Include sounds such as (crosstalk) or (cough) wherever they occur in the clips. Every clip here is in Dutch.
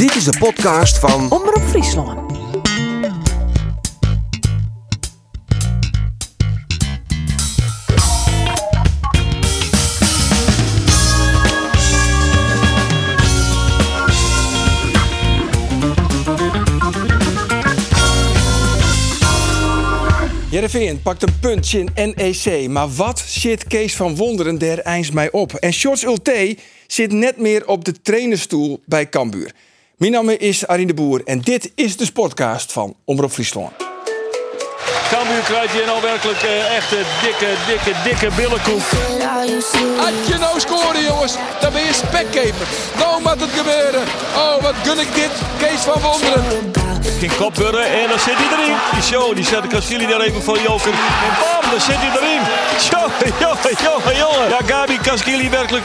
Dit is de podcast van Omroep Friesland. Jereveen pakt een puntje in NEC. Maar wat zit Kees van Wonderen der einds mij op? En Shorts Ulte zit net meer op de trainerstoel bij Cambuur. Mijn naam is Arine de Boer en dit is de sportcast van Omroep Friesland. Cambuur krijgt hier nou werkelijk eh, echt een dikke, dikke, dikke billenkoek. Had je nou scoren, jongens, dan ben je spekkeper. Nou moet het gebeuren. Oh, wat gun ik dit, Kees van Wonderen. Geen kopburren en dan zit hij erin. Die show, die zet de Castilli daar even voor Joker. En bam, dan zit hij erin. Jongen, jongen, jongen, jongen. Ja, Gabi Castilli werkelijk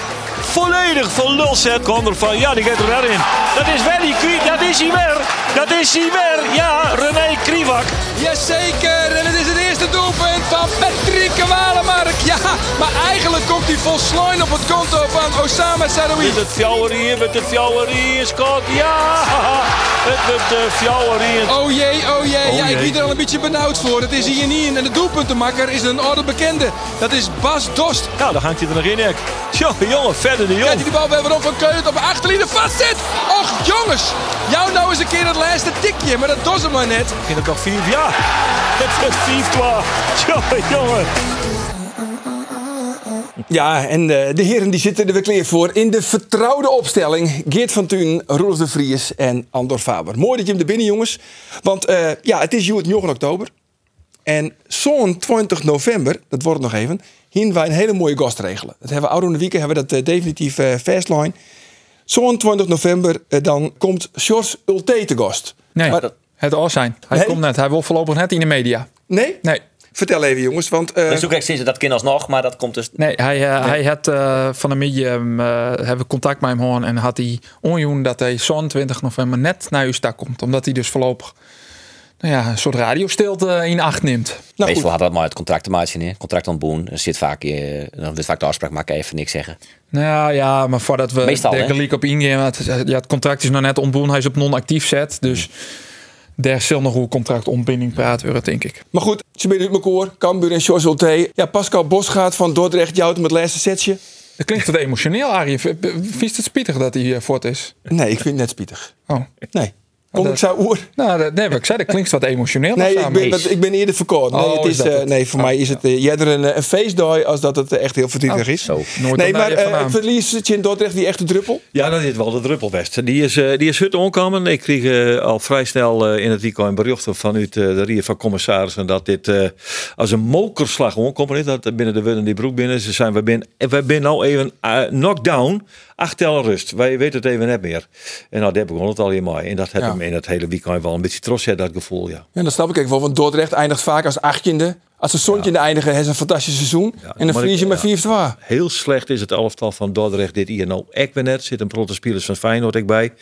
volledig van lul zet. Ervan, ja, die gaat er weer in. Dat is wel die dat is hij weer. Dat is hij weer. Ja, René Kriwak. Jazeker, en het is het eerste doelpunt van Patrick Walemark. Ja, maar eigenlijk komt hij vol slooien op het konto van Osama Saroui. Met het fjouwerie, met het fjouwerie, Scott. Ja, het (laughs) met de fjouwerie. Oh jee, oh jee, Oh ja, ik jee. ben er al een beetje benauwd voor. Het is hier niet in. En de doelpuntenmakker is een orde bekende. Dat is Bas Dost. Ja, dan hangt hij er nog in, Ek. Jongen, jongen, verder de jong. die bal weer op van Keulen op de achterlinie vast zit. Och jongens, jou nou eens een keer het laatste tikje, maar dat doet hem maar net. Ging het nog vier? Ja, het wordt vier klaar. Jongen, jongen. Ja, en eh, de heren die zitten er weer klaar voor in de vertrouwde opstelling. Geert van Tuin, Roels de Vries en Andor Faber. Mooi dat je hem er binnen, jongens. Want eh, ja, het is het 9 oktober. En zo'n 20 november, dat wordt het nog even, wij een hele mooie gast regelen. Dat hebben we oude weekend hebben we dat eh, definitief eh fastline. Zo'n 20 november, eh, dan komt Sjors Ulte te gast. Nee, Maar dat- het al zijn. Hij Nee? komt net. Hij wil voorlopig net in de media. Nee? Nee. Vertel even, jongens. Want eh, Dus sinds dat kind alsnog, maar dat komt dus. Nee, hij, hij had eh, van de medium eh, hebben contact met hem gehad en had hij onjoen dat hij zo'n 20 november net naar uw stad komt. Omdat hij dus voorlopig nou ja, een soort radiostilte in acht neemt. nou Meestal had dat maar het contract te maken, hè? contract ontboen. Er zit vaak, eh, dan wordt vaak de afspraak maken, even niks zeggen. Nou ja, maar voordat we Meestal, hè? gelijk op ingaan, het, ja, het contract is nog net ontboen. Hij is op non-actief zet, dus daar zal nog hoe contract ontbinding praten worden, denk ik. Maar goed, ze zijn uit elkaar. Cambuur en Sjors Ulte. Ja, Pascal Bosgaard van Dordrecht jouwt met het laatste setje. Dat klinkt wat emotioneel, Arie. V- v- Vies het spietig dat hij hier voort is? Nee, ik vind het net spietig. Oh. Nee. Kom dat- ik zo oer. Nou, dat, nee, wat ik zei, dat klinkt wat emotioneel. Nee, ik ben, dat- ik ben eerder verkoord. Nee, Oh, het is is, dat eh, het? nee voor Oh. mij is het uh, eerder een, eh, een feestdag als dat het eh, echt heel verdrietig Oh, is. zo. Nooit nee, maar eh, verliest je in Dordrecht die echte druppel? Ja, dat is wel de druppelwest. Die is, eh, die is hut onkomen. Ik kreeg eh, al vrij snel eh, in het weekend een bericht vanuit eh, de Rie van Commissarissen dat dit eh, als een mokerslag onkomen is. Dat binnen de Willen die broek binnen. Ze zijn, we zijn, we zijn nou even uh, knockdown. Acht tellen rust. Wij weten het even net meer. En nou, daar begon het al in mei. En dat heb Ja. In het hele weekend wel een beetje trots, hè, dat gevoel, ja. Ja, dat snap ik even wel. Want Dordrecht eindigt vaak als achttiende. Als ze zoontje eindigen, hebben ze een fantastisch seizoen. en dan maar verlies je ik- met ja. 4 2 Heel slecht is het elftal van Dordrecht dit hier nou echt weer net. Zit een van Feyenoord ook bij.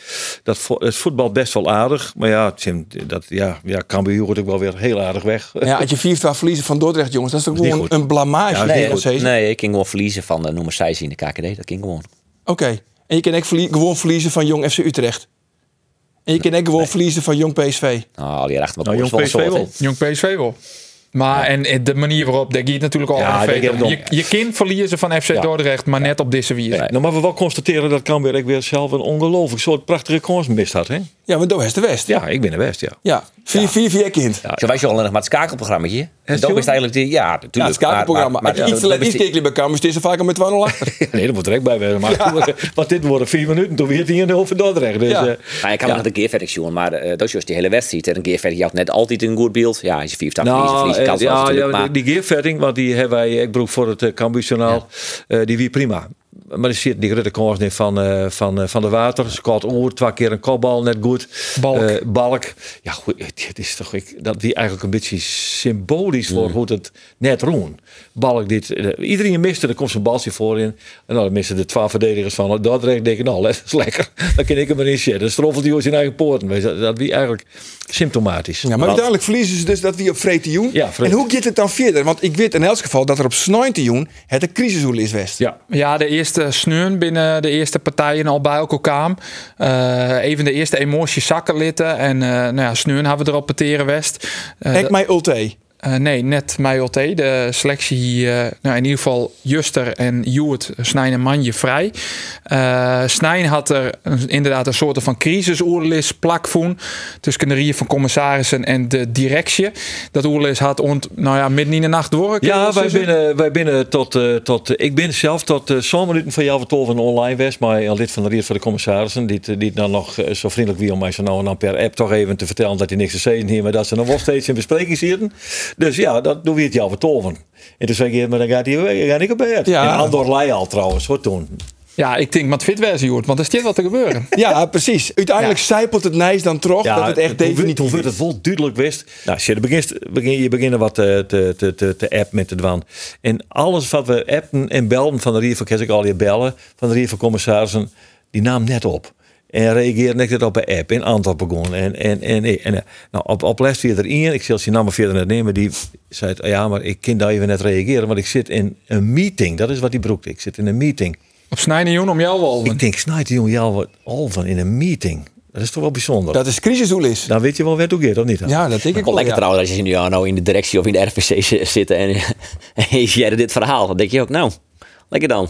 Dat vo- het voetbal best wel aardig. Maar ja, Tim, dat, ja, ja Cambuur wordt ook wel weer heel aardig weg. Ja, als je 4 2 verliezen van Dordrecht, jongens, dat is toch gewoon een blamage. Ja, Nee, Nee, dat nee, ik ging gewoon verliezen van de nummer 6 in de KKD. Dat ging gewoon. Oké. En je kan ook verlie- gewoon verliezen van Jong FC Utrecht. En je kan ook gewoon verliezen van Jong PSV. Nou, al die achter Nou, jong PSV soort, wel. Jong PSV wel. Maar en de manier waarop, daar gaat natuurlijk al Ja, aan je, je kind verliezen van FC Dordrecht, maar net op deze wier. Nou, maar we wel constateren dat Cambuur ook weer zelf een ongelooflijk soort prachtige kans mist had. Hè? Ja, maar dat is de West. Ja, ik ben de best, ja. Ja, 4 4 4 kind. Ja. Zo was je al nog maar het schakelprogrammaatje. En dat is eigenlijk die, ja, natuurlijk. Ja, het schakelprogramma. Maar, Als je maar, iets te maar, bij Kamers, is er vaak al met 2 achter. (laughs) Nee, dat moet er echt bij wezen. Maar (laughs) Want dit worden vier minuten, toen weer hij over Dordrecht. Dus, Ja. eh, maar ik kan nog de Geervetting zien, maar uh, dat is juist die hele wedstrijd. En een Geervetting had net altijd een goed beeld. Ja, als je vier verliezen, Nou, verliezen, eh, het wel ja, ja, maar, die geervetting, want die hebben wij, ik broek voor het uh, eh, die wie prima. Maar er zit die grote kans niet van, eh, van, eh, van de water. Scout oor, twee keer een kopbal, net goed. Balk. Eh, balk. Ja, goed, het is toch ik, dat wie eigenlijk een beetje symbolisch voor hoe het net roen. Balk dit, iedereen miste, er komt zijn baltje voor in. En dan misten de twee verdedigers van Dordrecht. Denk ik, nou, dat is lekker. (laughs) Dan kan ik hem maar in zetten. Dan stroffelt hij zijn eigen poorten. Weet je, Dat, dat wie eigenlijk symptomatisch. Ja, maar uiteindelijk verliezen ze dus dat wie op Vreetioen. Ja, en hoe gaat het dan verder? Want ik weet in elk geval dat er op Snointejoen het een crisishoel is West. Ja. Ja, de eerste uh, sneun binnen de eerste partijen al bij elkaar kwamen. Uh, even de eerste emoties zakken litten. En uh, nou ja, sneun hebben we erop peteren west. Ik mij ulte. Uh, nee, net MyOT. De selectie, uh, nou in ieder geval Juster en Juwet Snijn en Manje vrij. Uh, Snijn had er inderdaad een soort van crisisoerlis plakvoen tussen de rieën van commissarissen en de directie. Dat oerlis had ont, nou ja, midden in de nacht door. Ja, wij binnen, wij binnen tot, tot, ik ben zelf tot zo'n minuten van jou van online was, maar een lid van de riet van de commissarissen, die, die dan nog zo vriendelijk wie om mij zo nou en dan per app toch even te vertellen dat hij niks te zeggen hier, maar dat ze nog wel steeds in bespreking zitten. Dus ja, dat doen we het jou vertoven. En toen zei ik, maar dan gaat hij weg, ga ik op bed. Ja. En Andor Leij al trouwens, wat toen. Ja, ik denk met fit versie hoort, want er is wat te gebeuren. (laughs) ja, precies. Uiteindelijk ja. zijpelt het nijs dan terug ja, dat het echt definitief Hoe wordt het vol duidelijk wist. Nou, als je begint, begin, je begint wat te, te, te, te app met de dwan. En alles wat we appen en belden van de Rier van ik al je bellen, van de Rier van Commissarissen, die naam net op. En reageerde ik het op een app in Antwerpen begon. En, en, en, en, nou, op, op les weer erin. Ik zal je naam verder net nemen. Die zei, ja, maar ik kan daar even net reageren. Want ik zit in een meeting. Dat is wat hij broekte. Ik zit in een meeting. Op Snijden om jou al. Ik denk, Snijden jou al van in een meeting. Dat is toch wel bijzonder. Dat is crisisoel is. Dan weet je wel waar het gaat, of niet? Ja, dat denk ik wel. lekker ja. trouwens als je nu nou in de directie of in de RVC zit en, (laughs) en jij dit verhaal. Dan denk je ook, nou, lekker dan.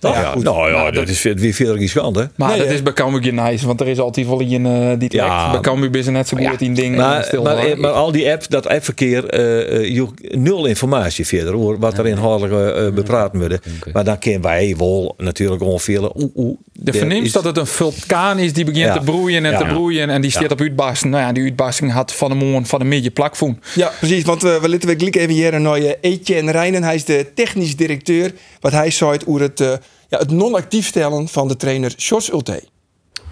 Nou ja, goed. nou ja, dat, dat is weer veel riskant, Maar nee, dat is bij Cambuur nice, want er is altijd wel een uh, die trekt. Ja, bij Cambuur is net zo goed ja. ding. Maar, stil maar, maar, maar, al die apps, dat appverkeer, uh, je nul informatie verder hoor, wat er inhoudelijk uh, bepraten worden. Okay. Maar dan kennen wij wel natuurlijk ongeveer. Oeh, oeh, de verneemt dat het een vulkaan is die begint ja. te broeien en te broeien en die staat op uitbarsting. Nou ja, die uitbarsting had van de moon van de midje plakvoen. Ja, precies, want uh, we laten we gelijk even hier naar Etienne Rijnen. Hij is de technisch directeur. Wat hij zei over het ja, het non-actief stellen van de trainer Sjors Ulte.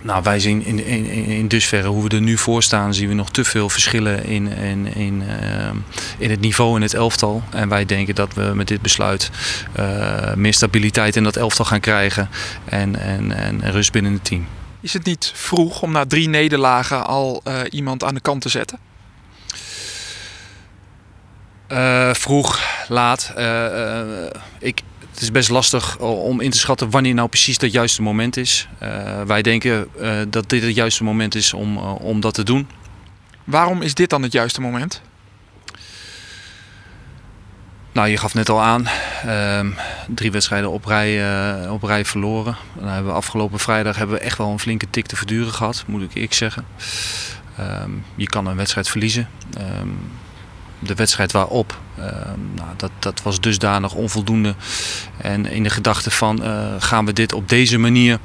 Nou, wij zien in, in, in dusverre hoe we er nu voor staan, zien we nog te veel verschillen in, in, in, uh, in het niveau in het elftal. En wij denken dat we met dit besluit uh, meer stabiliteit in dat elftal gaan krijgen en, en, en rust binnen het team. Is het niet vroeg om na drie nederlagen al uh, iemand aan de kant te zetten? vroeg, laat. ik, het is best lastig om in te schatten wanneer nou precies dat juiste moment is. Uh, wij denken uh, dat dit het juiste moment is om, uh, om dat te doen. Waarom is dit dan het juiste moment? Nou, je gaf net al aan, ehm, drie wedstrijden op rij, op rij verloren. Dan hebben we afgelopen vrijdag hebben we echt wel een flinke tik te verduren gehad, moet ik eerlijk zeggen. Ehm, je kan een wedstrijd verliezen. De wedstrijd waarop. Uh, nou, dat, dat was dusdanig onvoldoende. En in de gedachte van uh, gaan we dit op deze manier,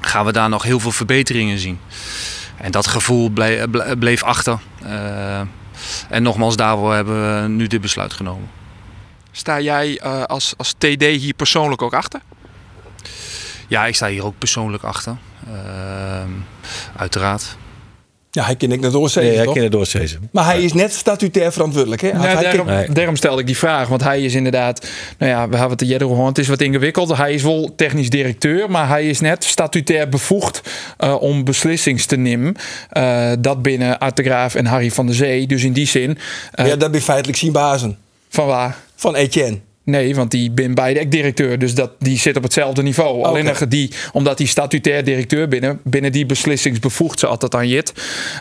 gaan we daar nog heel veel verbeteringen zien. En dat gevoel bleef, bleef achter. Uh, en nogmaals, daarvoor hebben we nu dit besluit genomen. Sta jij als, als TD hier persoonlijk ook achter? Ja, ik sta hier ook persoonlijk achter. Ehm, uiteraard. Ja, hij kent ik naar doorzezen, nee, hij kent doorzezen. Maar hij is net statutair verantwoordelijk, hè? Ja, daarom, nee. daarom stelde ik die vraag. Want hij is inderdaad... Nou ja, we hebben het eerder gehoord. Het is wat ingewikkeld. Hij is wel technisch directeur. Maar hij is net statutair bevoegd uh, om beslissingen te nemen. Uh, dat binnen Art de Graaf en Harry van der Zee. Dus in die zin... Uh, ja, dat ben feitelijk zien bazen. Van waar? Van Etienne. Nee, want die ben beide directeur, dus dat, die zit op hetzelfde niveau. Okay. Alleen die, omdat die statutair directeur binnen, binnen die beslissingsbevoegd ze altijd aan Jit.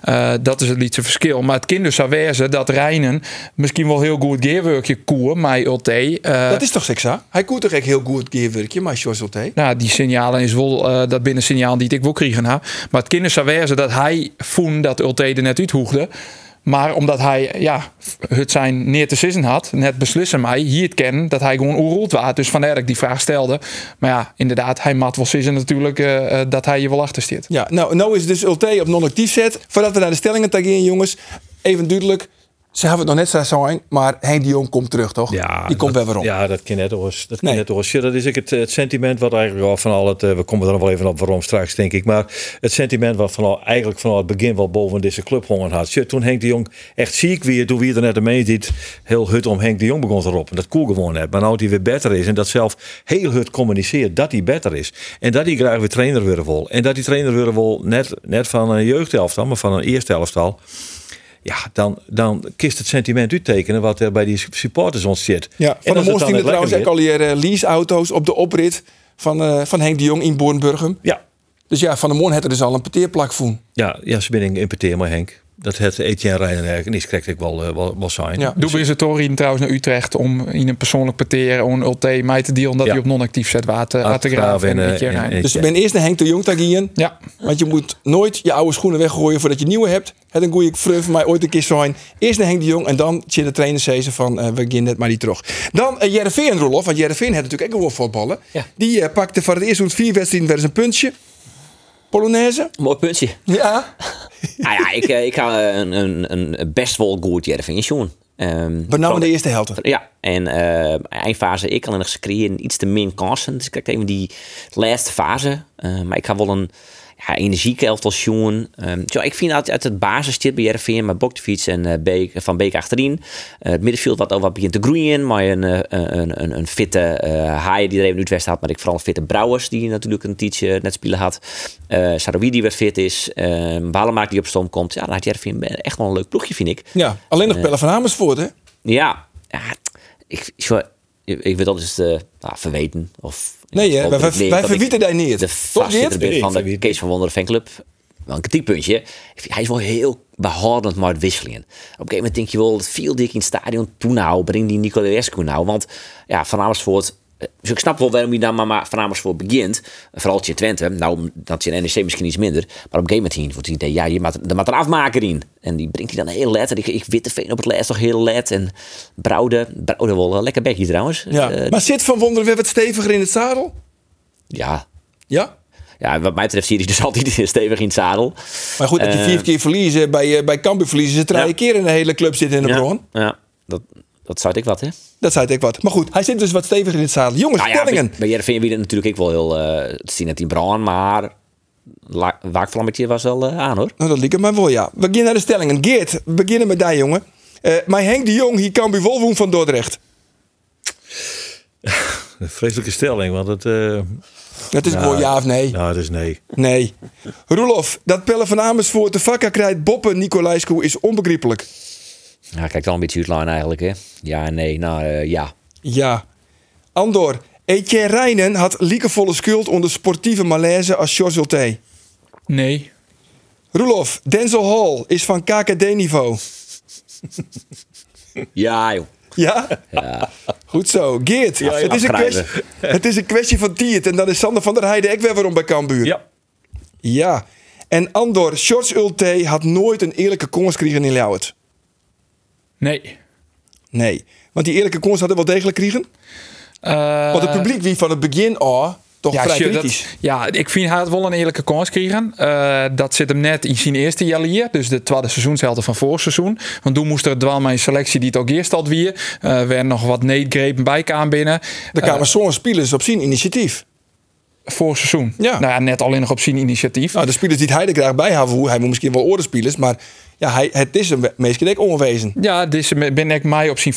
Uh, dat is het lietse verschil. Maar het kind dus zou wezen dat Rijnen misschien wel heel goed gearwerkje koer, maar Ulte. Uh, dat is toch sexa? Hij koert toch echt heel goed gearwerkje, maar Jos Ulte? Nou, die signalen is wel uh, dat binnen signaal die ik wil krijgen. Maar het kind zou wezen dat hij voelde dat Ulte er net uithoegde. Maar omdat hij ja, het zijn neer te zissen had, net beslissen mij hier het kennen dat hij gewoon oerroeld was. Dus vandaar dat ik die vraag stelde. Maar ja, inderdaad, hij mat wel zissen natuurlijk uh, dat hij je wel achter. Ja, nou, nou is dus Ulte op non-actief zet. Voordat we naar de stellingen tagen, jongens, even duidelijk. Ze hebben het nog net zo zijn, maar Henk de Jong komt terug, toch? Ja, die komt dat, weer waarom. Ja, dat kan net oors. Dat nee. net oors. Ja, dat is het, het sentiment wat eigenlijk al van al het. We komen er nog wel even op waarom straks, denk ik. Maar het sentiment wat van al, eigenlijk van al het begin wel boven deze club hongen had. Ja, toen Henk de Jong echt ziek weer, toen wie er net mee ziet, heel hut om Henk de Jong begon te roepen. Dat koel gewoon net. Maar nou dat hij weer beter is en dat zelf heel hut communiceert dat hij beter is. En dat hij graag weer trainer willen wil. En dat die trainer willen wil net, net van een jeugdelftal, maar van een eerste elftal ja, dan, dan kist het sentiment uittekenen wat er bij die supporters ons zit. Ja, van de Moos er trouwens ook al hier uh, leaseauto's op de oprit van, eh, van Henk de Jong in Bornburgum. Ja, Dus ja, Van der Moorn had er dus al een parteerplak voen. ja, ja ze ben in impeteer maar Henk. Dat het Etienne eigenlijk niet krijg ik wel, eh, wel, wel zijn. Ja. Doe is het Torin trouwens naar Utrecht om in een persoonlijk parteer een Ulte mij te dealen dat Ja. hij op non-actief zet water te graven Graaf en, en, eh, een Dus ik ben eerst naar Henk de Jong tagien. Ja, Want je moet nooit je oude schoenen weggooien voordat je nieuwe hebt. Het een goede fruf van mij ooit een keer zijn. Eerst naar Henk de Jong en dan zit de trainer zeggen van eh, we gaan net maar niet terug. Dan uh, Jereveen Rolof, want Jereveen had natuurlijk ook gewoon voetballen. Ja. Die pakte voor het eerst uit vier wedstrijden weer eens een puntje. Polonaise. Mooi puntje. Ja. nou (laughs) ja, ik, eh, ik ga een, een, een best wel goed Jervin Sjoen. Um, in de eerste helft. Ja, en eh eindfase, ik kan nog creëren iets te min kansen. Dus ik kijk even die laatste fase. Eh, maar ik ga wel een ja, energieke elftal jongen. Um, zo, ik vind uit, uit het basisstip bij RVM met Boktefiets en Beek, Van Beek achterin. Eh, het middenveld wat al wat begint te groeien. Maar een, eh, een, een, een fitte eh Haai die er even uit West had. Maar ik vooral een fitte Brouwers die natuurlijk een tijdje net spelen had. Saroui die weer fit is. Uh, Walemaak die op stoom komt. Ja, dan had RVM echt wel een leuk ploegje vind ik. Ja, alleen nog Pelle van Amersfoort hè. Ja, ja ik, zo, ik weet dat is de nou, verweten of Nee hè, wij, wij, wij verwieten daar niet. de voorzitter Nee, van de. Kees van Wonderen fanclub. Wel een kritiekpuntje. Hij is wel heel behoudend maar het wisselingen. Op een gegeven moment denk je wel, het viel dik in het stadion toen nou, breng die Nicolescu nou. Want ja, Van Amersfoort, eh, dus ik snap wel waarom hij dan maar, maar Van Amersfoort begint. Vooral je Twente, nou dat je NEC misschien iets minder. Maar op een gegeven moment wordt het idee, ja, je maakt, er moet een afmaker in. En die brengt hij dan heel let. En ik, ik witte veen op het lijst toch heel let. En Brouwde, Brouwde wel een lekker bekje trouwens. Ja. Eh, maar zit Van Wonderen weer wat steviger in het zadel? ja, Ja. ja, wat mij betreft zit hij dus (laughs) altijd stevig in het zadel. Maar goed, dat je Eh, vier keer verliezen bij, eh, bij Cambuur verliezen. Ze drie Ja. keer in de hele club zitten in de bron. Ja, dat, dat zou ik wat, hè? Dat zei ik wat. Maar goed, hij zit dus wat steviger in het zadel. Jongens, Nou ja, stellingen. bij, Jereveen wie het natuurlijk ik wel heel eh, te zien dat in brand, maar la- waakvlammetje was wel eh, aan hoor. Nou, dat liep mij wel, ja. We beginnen naar de stellingen. Geert, we beginnen met die jongen. Eh maar Henk de Jong, hier kan bij van Dordrecht. (laughs) Een vreselijke stelling, want het... eh Dat is gewoon ja of nee. Nou, dat is nee. Nee. Roelof, dat Pelle van Amersfoort de vakken krijgt boppen Nicolaescu is onbegrijpelijk. Ja, kijk dan een beetje uitline eigenlijk hè. Ja en nee, nou eh, ja. Ja. Andor, Etienne Rijnen had liekevolle schuld onder sportieve malaise als George Ulte. nee. Roelof, Denzel Hall is van KKD-niveau. (laughs) Ja joh. Ja? Ja. Goed zo. Geert, het, is een kwestie, (laughs) (laughs) het is een kwestie van tiert. En dan is Sander van der Heijden ook weer waarom bij Cambuur. Ja. Ja. En Andor, George Ulte had nooit een eerlijke kans gekregen in Ljouwert. Nee. Nee. Want die eerlijke kans hadden wel degelijk kregen. Eh, Want het publiek wie van het begin al toch vrij sure, dat- kritisch. ja, ik vind hij het wel een eerlijke kans kregen. Eh, dat zit hem net in zijn eerste jaar hier. Dus de tweede seizoenshelft van vorig seizoen. Want toen moest er dwal mijn selectie die het ook eerst had weer. Eh werden nog wat needgrepen bij kwam binnen. Er kwamen zo'n spelers op zijn initiatief. Vorig seizoen. Ja. Nou ja, net alleen nog op zijn initiatief. Nou, de spelers die hij er graag bij had, hij moet misschien wel oordenspelers, maar ja, hij, het is een meestal ook onwezen. Ja, dus ben ik mij op zijn.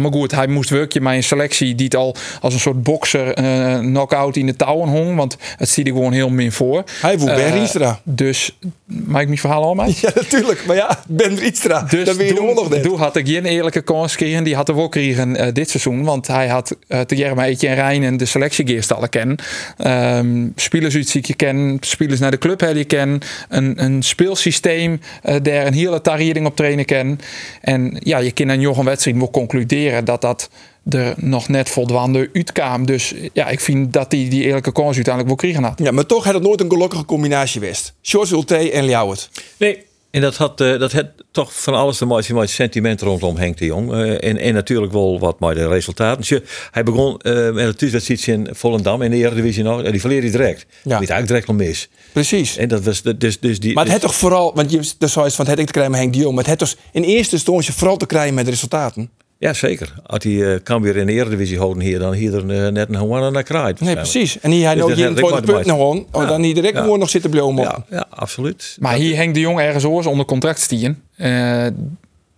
Maar goed, hij moest werkje met een selectie die het al als een soort bokser eh knock-out in de touwen hong. Want het zie er gewoon heel min voor. Hij woe Ben Eh, Rienstra. Dus, maak ik mijn verhaal al mee? Ja, natuurlijk. Maar ja, Ben Rietstra, Dus dat weet je de net. toen had ik geen eerlijke kans gekregen. Die had er wel gekregen eh, dit seizoen. Want hij had uh, te Jerma Etje en Rijn en de selectiegeerstallen kennen. Ehm spelers uit kennen. Spelers naar de club hebben kennen. Een, een speelsysteem eh, daar een hele tariering op trainen kennen. En ja, je kan aan Jochem wedstrijd wel concluderen dat dat er nog net voldoende uitkwam. Dus ja, ik vind dat hij die eerlijke kans uiteindelijk wel kregen had. Ja, maar toch had het nooit een gelukkige combinatie geweest. George Ulte en Ljouwert. Nee, en dat had, eh, dat had toch van alles te maken met het sentiment rondom Henk de Jong. Eh, en, en natuurlijk wel wat met de resultaten. Dus je- hij begon eh, met een thuiswedstrijd in Volendam in de Eredivisie nog. En die verleerde hij direct. Ja. Die eigenlijk direct nog mis. Precies. En dat was de- dus, dus die. Maar het dus- had toch vooral, want je dus zoals van het ik te krijgen met Henk de Jong, maar het had dus in eerste instantie vooral te krijgen met de resultaten. Ja, zeker. Als hij eh, kan weer in de Eredivisie houden hier, dan hier er eh, net een gewoon naar krijt. Nee, precies. En hier hij Dus nou dat hier punten gemaakt. gewoon, oh, Ja. dan hier direct Ja. nog zitten blijven. Ja, ja, absoluut. Maar hier hangt de jong ergens oors onder contract stien. Eh,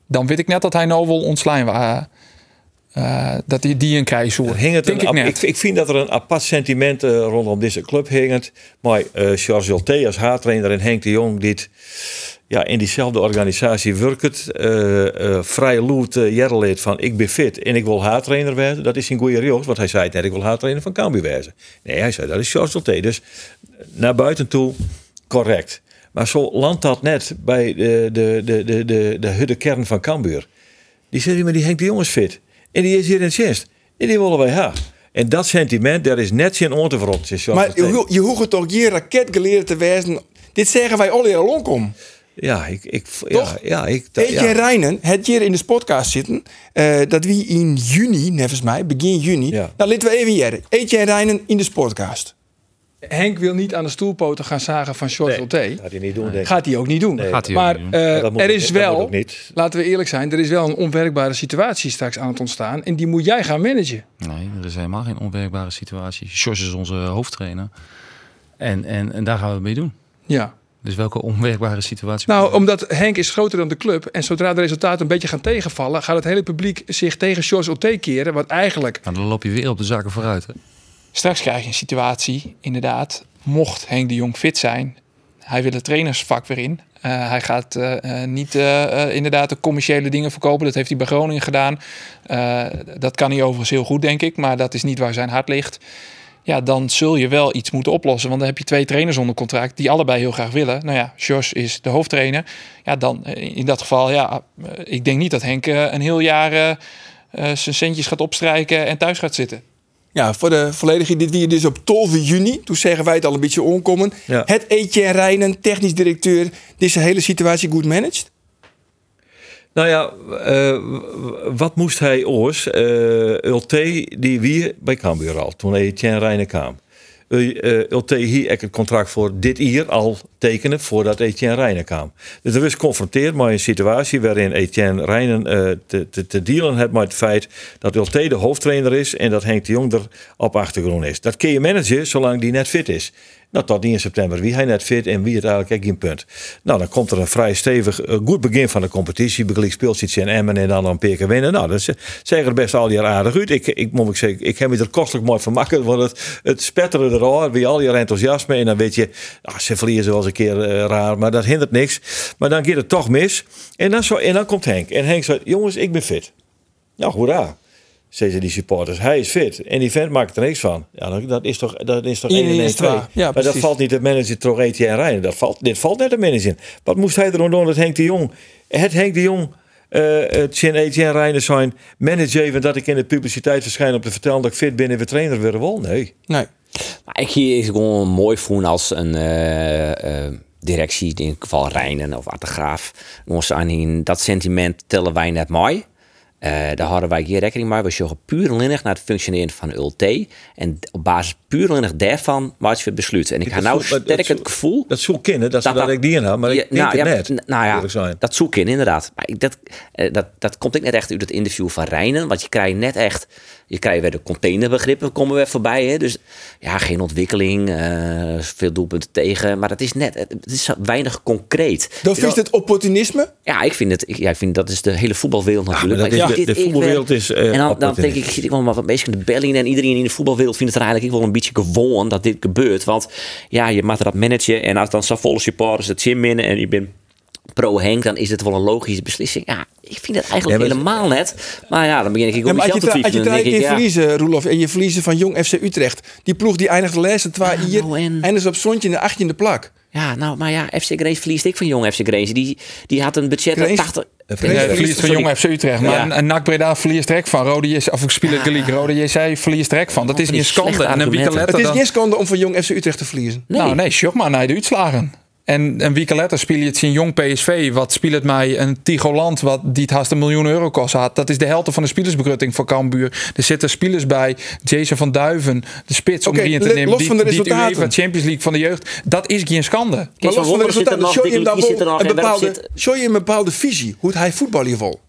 dan weet ik net dat hij nou wel ontslaan was. Eh, dat die, die een. Hing het Denk een ik ik, ik vind dat er een apart sentiment eh, rondom deze club hingend. Maar eh Charles Ulte als haartrainer en Henk de Jong dit ja, in diezelfde organisatie werkt. vrij loet uh, Jerreleed van ik ben fit en ik wil haartrainer werden. Dat is in goede rechts, want hij zei net, ik wil haartrainer van Cambuur wezen. Nee, hij zei dat is Charles Ulte. Dus naar buiten toe correct. Maar zo landt dat net bij de, de, de, de, de, de kern van Cambuur. Die zegt, maar die Henk de Jong is fit. En die is hier in het chest. En die willen wij hebben. En dat sentiment, daar is net zijn oor te verrot. zegt Charles Maar je, je hoeft toch je raket geleerd te wezen. Dit zeggen wij al al om. Ja, ik... ik Toch? Ja, ja, ik... Etje ja. Rijnen, het hier in de podcast zitten, eh, dat wie in juni, nevens mij, begin juni, Ja. dan laten we even hier. Etje Rijnen in de podcast. Henk wil niet aan de stoelpoten gaan zagen van George Nee, gaat hij niet doen, denk ik. Gaat hij ook niet doen. Nee. Gaat hij ook maar niet doen. eh, er is wel, niet. laten we eerlijk zijn, er is wel een onwerkbare situatie straks aan het ontstaan. En die moet jij gaan managen. Nee, er is helemaal geen onwerkbare situatie. Sjors is onze hoofdtrainer. En, en, en daar gaan we het mee doen. Ja. Dus welke onwerkbare situatie? Nou, omdat Henk is groter dan de club. En zodra de resultaten een beetje gaan tegenvallen, gaat het hele publiek zich tegen George Ulte keren. Wat eigenlijk Nou, dan loop je weer op de zaken vooruit. Hè? Straks krijg je een situatie, inderdaad, mocht Henk de Jong fit zijn, hij wil het trainersvak weer in. Eh, hij gaat eh, eh, niet inderdaad de commerciële dingen verkopen. Dat heeft hij bij Groningen gedaan. Dat kan hij overigens heel goed, denk ik. Maar dat is niet waar zijn hart ligt. Ja, dan zul je wel iets moeten oplossen. Want dan heb je twee trainers onder contract die allebei heel graag willen. Nou ja, Jos is de hoofdtrainer. Ja, dan in dat geval, ja, ik denk niet dat Henk een heel jaar zijn centjes gaat opstrijken en thuis gaat zitten. Ja, voor de volledige, dit weer dus op 12 juni. Toen zeggen wij het al een beetje onkomen. Ja. Het Etje Rijnen, technisch directeur, deze hele situatie goed managed. Nou ja, eh, wat moest hij oors? Eh Ulte, die wie bij Cambuur al, toen Etienne Rijnen kwam. Uh, Ulte hier ek het contract voor dit jaar al tekenen voordat Etienne Rijnen kwam. Dus er was geconfronteerd met een situatie waarin Etienne Rijnen eh, te, te, te dealen heeft met het feit dat Ulte de hoofdtrainer is en dat Henk de Jong er op achtergrond is. Dat kun je managen zolang die net fit is. Nou, tot 1 september wie hij net fit en wie het eigenlijk geen punt. Nou, dan komt er een vrij stevig, eh, goed begin van de competitie. Begelijk speelt iets in Emmen en dan een paar keer winnen. Nou, dat zeggen er best al jaar aardig uit. Ik, ik moet ik zeggen, ik heb me er kostelijk mooi van maken. Want het, het spetteren erover, wie al je enthousiasme. En dan weet je, ah, ze verliezen wel eens een keer eh, raar, maar dat hindert niks. Maar dan gaat het toch mis. En dan, zo, en dan komt Henk. En Henk zegt, jongens, ik ben fit. Nou, hoera. Zeggen die supporters, hij is fit. En die vent maakt er niks van. Ja, dat, is toch, dat is toch Ja, 1 en ja, 1 is 2. waar. Ja, maar dat valt niet de manager toch Etienne Rijnen. Dat valt, dit valt net de manager in. Wat moest hij er doen dat Henk de Jong... Het Henk de Jong... eh het Shin Etienne Rijnen zijn manager even dat ik in de publiciteit verschijn om te vertellen dat ik fit ben en we trainer weer wel. Nee. Nee. Maar ik hier is gewoon mooi voelen als een eh, eh, directie, in het geval Rijnen of Artegraaf. Ons aan dat sentiment tellen wij net mooi. Eh, daar houden wij hier rekening mee. We zorgen puur naar het functioneren van ULT. En op basis puur daarvan maakt je besluiten. En ik heb Dat nou dat sterk zo- het gevoel... Dat zou kunnen, dat Dat- dat, dat- ik die in had, maar ik nou, het ja, net. n- Nou ja, dat zoek in inderdaad. Maar ik- dat, dat, dat komt ik net echt uit het interview van Rijnen. Want je krijgt net echt... Je krijgt weer de containerbegrippen komen weer voorbij. Hè? Dus ja, geen ontwikkeling. eh, veel doelpunten tegen. Maar dat is net... Het is weinig concreet. Dan vindt het opportunisme. Ja, ik vind het... Ik, ja, ik vind dat is de hele voetbalwereld natuurlijk. maar dat Maar is ik de- vind voetbalwereld is, eh, en dan, dan denk ik, zit ik wel maar wat bezig in de belling. En iedereen in de voetbalwereld vindt het er eigenlijk wel een beetje gewoon dat dit gebeurt. Want ja, je mag dat managen. En als dan zo volle supporters het zin minnen en je bent pro-Henk, dan is het wel een logische beslissing. Ja, ik vind het eigenlijk Ja, helemaal net. Maar ja, dan begin ik ook maar mezelf te tra- als je ja, verliezen, Roelof, en je verliezen van Jong FC Utrecht. Die ploeg die eindigt de laatste twee hier nou en? is op zondje in de 18e plak. ja, nou, maar ja, FC Grace verliest ik van jong FC Grace. Die, die had een budget van Grace? 80... Ja, Ja, hij verliest van. Jong FC Utrecht. Maar Ja. een NAC Breda verliest direct van. Rode JC, of ik speel het gelijk. Rode JC verliest direct van. Dat is niet schande. En een Het is geen schande om van Jong FC Utrecht te verliezen. Nee. Nou nee, shock maar naar de uitslagen. En een week later speel je het in jong PSV. Wat speelt het mij een Tigoland wat die het haast een miljoen euro kost had. Dat is de helft van de spelersbegrutting voor Cambuur. Er zitten spelers bij. Jason van Duiven, de spits om Oké, erin te nemen. los die, van de die het resultaten. UEFA Champions League van de jeugd. Dat is geen schande. Maar los van de er resultaten, nog, show je hem dan er wel nog een bepaalde, zit... show je een bepaalde visie, hoe hij voetballen wil.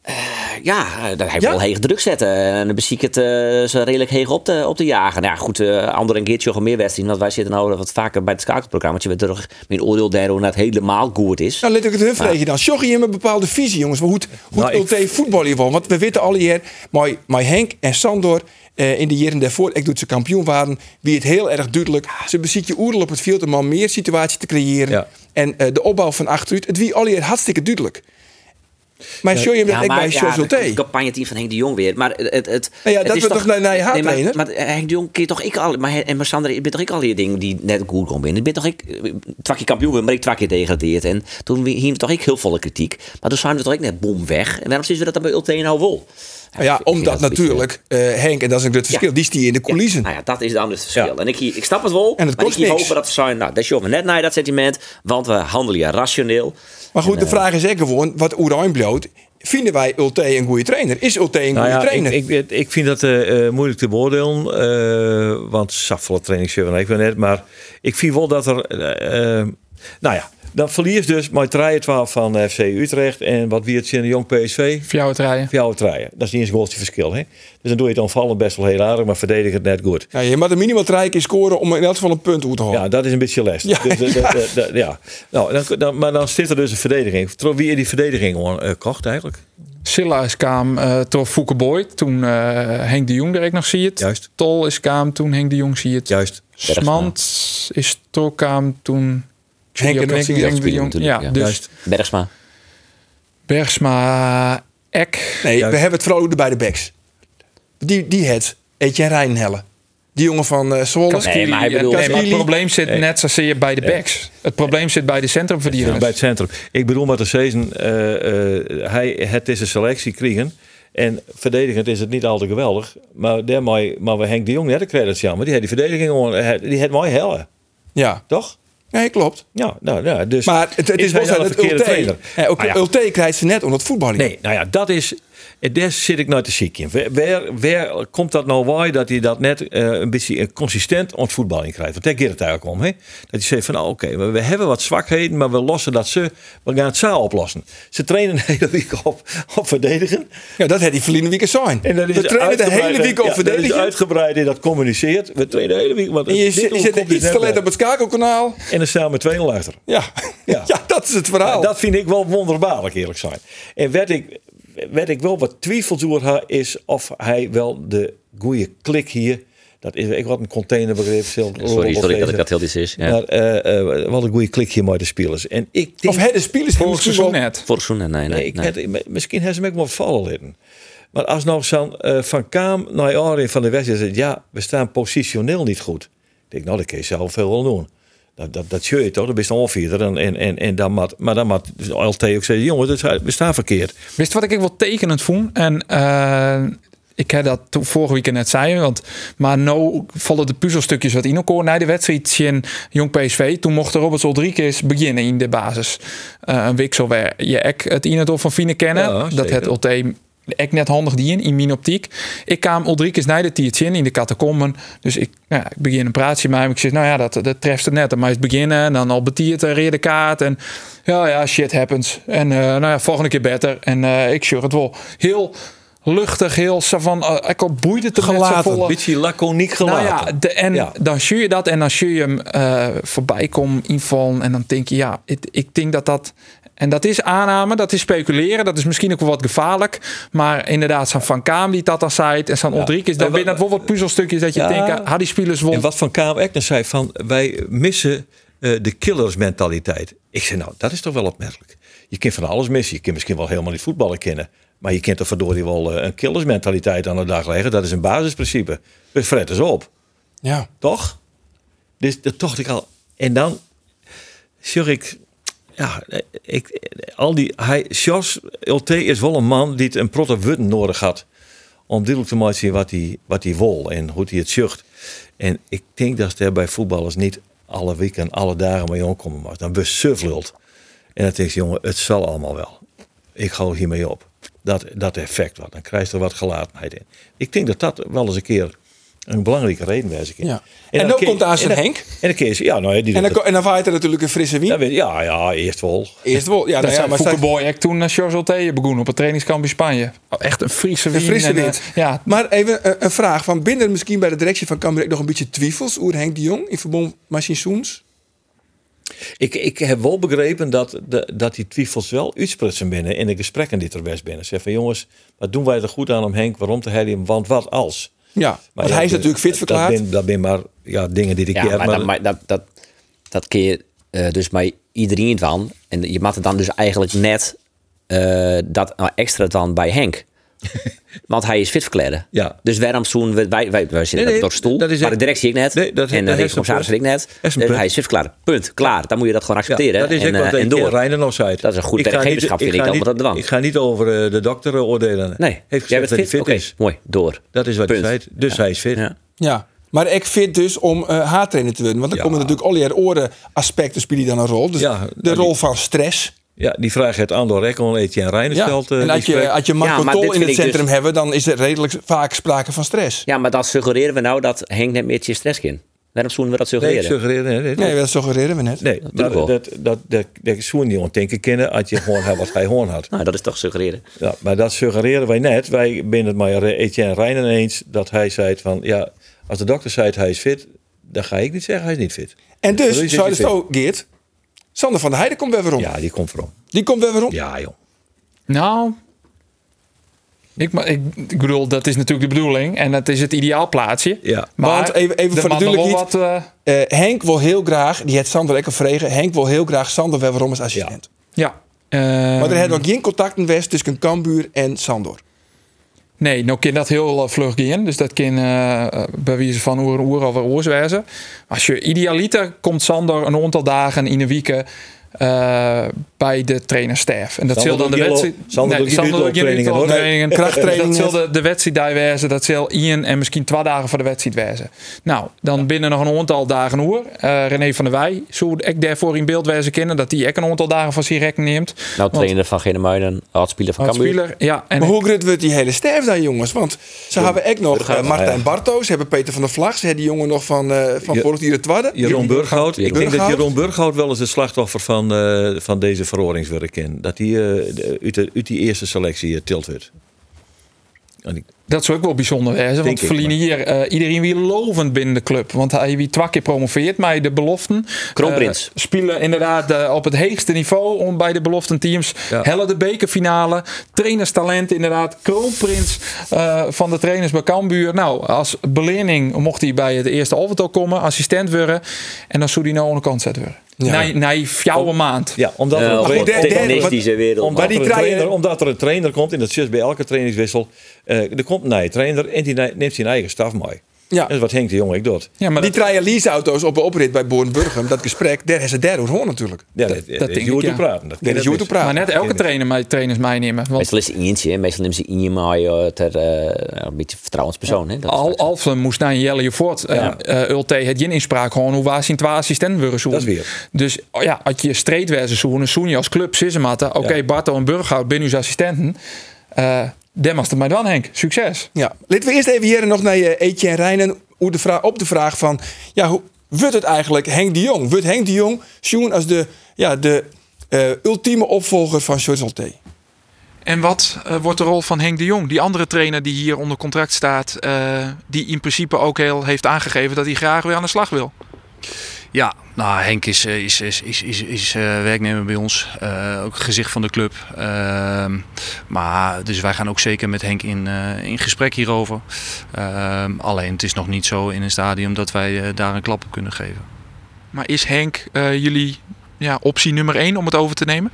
Ja, daar heb je Ja? wel heeg druk zetten. En dan bezie ik het eh, ze redelijk heeg op te, op te jagen. Nou ja, goed, eh Ander en Geertje nog meer wedstrijden. Want wij zitten nou wat vaker bij het schakelprogramma. We toch mijn oordeel net helemaal goed is. Nou, let ik het hun vragen dan. Sjogge je een bepaalde visie, jongens. Hoe het, hoe Nou, het LT voetbal hier Want we weten al hier, maar, maar Henk en Sandor eh, in de jaren daarvoor, ik doe ze kampioen waren, wie het heel erg duidelijk. Ze beziet je oerl op het veld om al meer situatie te creëren. Ja. En eh, de opbouw van achteruit, het wie al hier hartstikke duidelijk. Maar show je dat ik bij ja, Sjogge het campagneteam van Henk de Jong weer. Maar het, het, ja, dat is toch naar- naar je nee, maar, maar Henk de Jong keer toch ik al. Maar, en maar Sander, ik ben toch ik al die dingen die net goed komen binnen. Ik ben toch ik eh, twee keer kampioen, maar ik twee keer degradeerd. En toen hier toch ik heel volle kritiek. Maar toen zijn we toch ik net bom weg. En waarom zitten we dat dan bij Ulte nou wel? Nou ja, ik omdat beetje- natuurlijk eh, Henk, en dat is groot verschil, die is die in de coulissen. Nou ja, dat is dan het verschil. Ja. En ik, ik snap het wel. En het maar kost ik niks. hopen dat we zijn. Nou, dat is jongen net naar dat sentiment. Want we handelen ja rationeel. Maar goed, En, de eh, vraag is ook gewoon, wat Oerijn bloot, vinden wij Ulte een goede trainer? Is Ulte een Nou goede ja, trainer? ik, ik, ik vind dat eh, moeilijk te beoordelen. eh, want saffele training zullen we net. Maar ik vind wel dat er... nou ja, dan verlies dus met 12 van FC Utrecht. En wat wie het in de jong PSV... Voor jou het draaien. Dat is niet eens een verschil. Hè? Dus dan doe je het aanvallen best wel heel aardig. Maar verdedig het net goed. Ja, je moet een minimaal keer scoren om in elk geval een punt uit te halen. Ja, dat is een beetje les. Ja, Dus, dus, ja. dus, dus, ja. Nou, dan, dan, maar dan zit er dus een verdediging. Trouw wie in die verdediging uh, kocht eigenlijk? Silla is kwam uh, door Fouke Boy. Toen uh, Henk de Jong direct nog zie het. Juist. Tol is kwam toen Henk de Jong zie het. Juist. Smant is toch kwam toen... Henk, Henk de Jong. Ja, ja. dus Juist. Bergsma. Bergsma, Eck. Nee, Juist. we hebben het vooral over de beide backs. Die, die het, Etienne Rijnhelle. Die jongen van uh, Zwolle. Nee, maar hij bedoelt- Nee, maar het probleem zit net zozeer bij de backs. Het probleem zit bij de centrumverdedigers. Bij het centrum. Ik bedoel met de season, eh, eh, hij het is een selectie krijgen. En verdedigend is het niet altijd geweldig. Maar daarmee, maar we Henk de Jong net de credits aan. Maar die had die verdediging eh, die had mooi hellen. Ja, Toch? Nee, klopt. Ja, nou ja. Dus Maar het, het is wel de verkeerde Ulte, trainer? eh, Ah. Ulte krijgt ze net om het voetballen. Nee, nou ja, dat is. En Daar zit ik nou te ziek in. Waar, waar, waar komt dat nou bij dat hij dat net eh, een beetje eh, consistent aan het voetballen krijgt? Want daar gaat het eigenlijk om. Hè? Dat hij zegt van nou, oké, we, we hebben wat zwakheden, maar we lossen dat ze. We gaan het samen oplossen. Ze trainen de hele week op, op verdedigen. Ja, dat had die verliezen week zijn. En is we trainen de hele week op ja, dan is verdedigen. uitgebreid in dat communiceert. We trainen de hele week. Want En je, dit zit- je zit dus iets te let bij. op het schakelkanaal. En dan staan we 2-0 achter. Ja. Ja. (laughs) Ja. dat is het verhaal. Nou, dat vind ik wel wonderbaarlijk, eerlijk zijn. En werd ik, werd ik wel wat twijfels over haar, is of hij wel de goede klik hier. Dat is ik wat een containerbegrip. zelf- Sorry, sorry dat ik dat heel dit is. Ja. Maar eh, eh, wat een goede klik hier met de spelers. En ik denk, Of het de spelers misschien seizoen net. Vorig seizoen, nee, nee. nee, ik nee. had- misschien hebben ze me ook wel vallen litten. Maar als nou zo'n eh, van Kaam naar Arie van de wedstrijd zegt, ja, we staan positioneel niet goed. Ik denk, nou, dat kun je zelf veel wel doen. Dat, dat, dat je toch, dat is een onvierder. En, en, en, en dan moet, maar dan moet LT ook zeggen, jongen, dat staan verkeerd. Wist wat ik wel tekenend vond? En eh, ik heb dat vorige week net zei, want maar nou vallen de puzzelstukjes wat in elkaar na de wedstrijd in Jong PSV. Toen mocht Robert Rodriguez beginnen in de basis. Eh, een week zo weer je ek het in het van Fine kennen. Ja, dat het OT ik net handig die in, in mijn optiek. Ik kwam Rodriguez naar de tiertje in, in de catacomben. Dus ik, nou ja, ik begin een praatje met hem. Ik zeg, nou ja, dat, dat treft het net. Maar eens beginnen en dan al betiert en de kaart. En ja, ja, shit happens. En eh, nou ja, volgende keer beter. En eh, ik zeg het wel heel luchtig, heel zo van, eh, ik al boeide het zo Gelaten, volle- een beetje laconiek nou gelaten. ja, de, en Ja. dan zie je dat en dan zie je hem eh, voorbij komen invallen en dan denk je ja, ik, ik denk dat dat en dat is aanname, dat is speculeren, dat is misschien ook wel wat gevaarlijk, maar inderdaad zo'n Van Kaam die dat al zei en zo'n Ulrike is dan En ben wat- dat wel wat puzzelstukjes dat je Ja. denkt, had die spelers wel En wat Van Kaam Ekner zei van wij missen eh, de killersmentaliteit. Ik zei nou, dat is toch wel opmerkelijk. Je kunt van alles missen. Je kunt misschien wel helemaal niet voetballen kennen. Maar je kunt toch verdorie wel eh, een killersmentaliteit aan de dag leggen. Dat is een basisprincipe. Dus fret eens op. Ja. Toch? Dus dat dacht ik al. En dan zeg ik, ja, ik, al die, hij, Jos LT is wel een man die het een protte wudden nodig had. Om duidelijk te maken wat hij, wat hij wil en hoe hij het zucht. En ik denk dat er bij voetballers niet alle weken, alle dagen mee omkomen mag. Dan besuffelt. En dan denk je, jongen, het zal allemaal wel. Ik hou hiermee op. Dat, dat effect wat. Dan krijg je er wat gelatenheid in. Ik denk dat dat wel eens een keer Een belangrijke reden wijs ik in. Ja. En dan komt daar zijn Henk. En dan ze- ja, nou ja, die En dan, en dan waait er natuurlijk een frisse wien. Ja, weet- ja, ja, eerst wel. Eerst wel. Ja, Dat nou ja, zijn maar ik toen naar Charles Olte begon op het trainingskamp in Spanje. Oh, Echt een Friese Een wien. frisse en, eh, wind. ja, Maar even een, een vraag. Van binnen misschien bij de directie van Cambuur nog een beetje twijfels over Henk de Jong in verband met zijn seizoens? Ik, ik heb wel begrepen dat, de, dat die twijfels wel uitsprutsen binnen in de gesprekken die er best binnen. Zeg van jongens, wat doen wij er goed aan om Henk? Waarom te hij hem? Want wat als? Ja, Maar want ja, hij is de- natuurlijk fit verklaard. Dat ben, dat ben maar ja, dingen die ik Ja, keer. maar, dat, maar dat, dat, dat kun je eh, dus bij iedereen dan. En je mag het dan dus eigenlijk net eh, dat nou, extra dan bij Henk. (laughs) Want hij is fit verkleden. Ja. Dus waarom zoen wij, wij, wij zitten Nee, nee, op de stoel, dat is maar de directie ik net. Nee, dat- en de dat is rekencommissaris een ik net. is een Dus punt. hij is fit verklaard. Punt. Klaar. Dan moet je dat gewoon Ja, accepteren. dat is en, wat eh, en de door. Reiner nog zei. Dat is een goed niet- vind ik, ga dat niet- moet dat dan. Ik ga niet over eh, de dokter eh, oordelen. Nee, Heeft gezegd dat hij fit? Oké, is. mooi. Door. Dat is wat hij Punt. zei. Dus hij is fit. Ja. Ja, maar ik vind dus om eh haartrainer te worden. Want dan Ja. komen natuurlijk al die oren aspecten spelen dan een rol. Dus Ja, de rol van stress. Ja, die vraag heeft Andor Rekkel en Etienne Reiner Ja. stelt. eh, en als je, als je Marco Ja, maar Tol dit in het centrum dus- hebben, dan is er redelijk vaak sprake van stress. ja, maar dat suggereren we nou dat Henk net meer stress in. Waarom zoenen we dat Nee, ik suggereren? nee, nee, Nee, dat suggereren we net. nee, maar wel. dat, dat, dat, dat zoen die kennen als je gewoon had wat hij gewoon had. Nou, dat is toch suggereren. Ja, maar dat suggereren wij net. Wij binnen het maar Etienne Reiner eens dat hij zei van ja, als de dokter zei hij is fit, dan ga ik niet zeggen hij is niet fit. En dus, zou je zo, Geert, Sander van der Heijden komt weer weer om. Ja, die komt voorom. Die komt weer weer om. Ja, joh. Nou, ik, ma- ik, ik bedoel, dat is natuurlijk de bedoeling. En dat is het ideaal plaatsje. Ja. Maar Want even- even voor de duidelijkheid. Wat, eh, Eh, Henk wil heel graag, die heeft Sander lekker vregen. Henk wil heel graag Sander weer weer om als assistent. ja. Eh, Maar er hebben nog geen contacten geweest tussen Cambuur en Sandor. Nee, nou kan dat heel uh, vlug gaan. Dus dat kan eh bij wijze van oer oer of oors. Als je idealiter komt Sander een aantal dagen in de weken eh, bij de trainerstaf. En dat zal dan de wedstrijd. geen- Sander trainingen, trainingen. Krachttrainingen. (laughs) Dat zal de, de wedstrijd daar wezen. Dat zal Ian en misschien twee dagen voor de wedstrijd wezen. Nou, dan binnen nog een aantal dagen hoor. Eh René van der Wij, zo ik daarvoor in beeld wezen kennen dat hij ook een aantal dagen van zijn rekening neemt. Nou, trainer van Genemuiden, oud-speler van Cambuur. ja. En Maar hoe groot wordt die hele sterf dan, jongens? Want ze hebben ook nog eh, Martijn ja. Barto's, ze hebben Peter van der Vlag, ze hebben die jongen nog van, eh van vorig jaar het tweede. Jeroen Burghout. Ik denk dat. Jeroen Burghout wel eens het slachtoffer van, eh, van deze verhoringswerk in. Dat hij eh, de- uit, de- uit die eerste selectie eh, tilt werd. En ik- Dat zou ook wel bijzonder. Denk Want maar- hier eh, iedereen weer lovend binnen de club. Want hij wie twee keer promoveert met de beloften. Kroonprins. Spelen inderdaad op het hoogste niveau om bij de beloften teams. Ja. Helle de bekerfinale. Trainerstalent inderdaad. Kroonprins eh, van de trainers bij Cambuur. Nou, als belening mocht hij bij het eerste overtal komen. Assistent worden. En dan zou hij nou aan de kant zetten worden. Ja. Na, fjouwe maand. Ja, omdat er een technische wereld. Omdat, er een trainer, omdat er een trainer komt, en dat is bij elke trainingswissel. eh, er komt een nieuwe trainer en die ne- neemt zijn eigen staf mee. Ja. Dat is wat Henk de Jong ik doet. Ja, maar Die dat, treien leaseauto's op de oprit bij Boornburgum, dat gesprek, daar is het daar hoor natuurlijk. Ja, dat, dat dat, denk is te ja. praten. Dat is hoe te praten. maar net elke trainer met trainers meenemen. Want Meestal is het eentje, meestal nemen ze eentje maar eh, ter eh, een beetje vertrouwenspersoon. Hè. Al. Alphen moest naar Jelle je voort. Ja. Uh, Ulte het geen inspraak gewoon hoe was zijn twee assistenten. Dat is weer. Dus oh ja, als je streed wezen zoen, zoen je als club Sissematten. Oké, Ja. Barto en Burghout ben uw assistenten. Uh, Dem was er maar dan Henk. Succes. Ja. Laten we eerst even hier nog naar je Etienne Rijnen hoe de vraag, op de vraag van, ja, hoe wordt het eigenlijk Henk de Jong? Wordt Henk de Jong zien als de, ja, de eh, ultieme opvolger van George Ulte? En wat eh, wordt de rol van Henk de Jong, die andere trainer die hier onder contract staat, eh, die in principe ook heel heeft aangegeven dat hij graag weer aan de slag wil? Ja, nou Henk is, eh, is, is, is, is, is eh, werknemer bij ons. Eh, ook gezicht van de club. Ehm, maar dus wij gaan ook zeker met Henk in, in gesprek hierover. Ehm, alleen het is nog niet zo in een stadium dat wij daar een klap op kunnen geven. Maar is Henk jullie ja, optie nummer één om het over te nemen?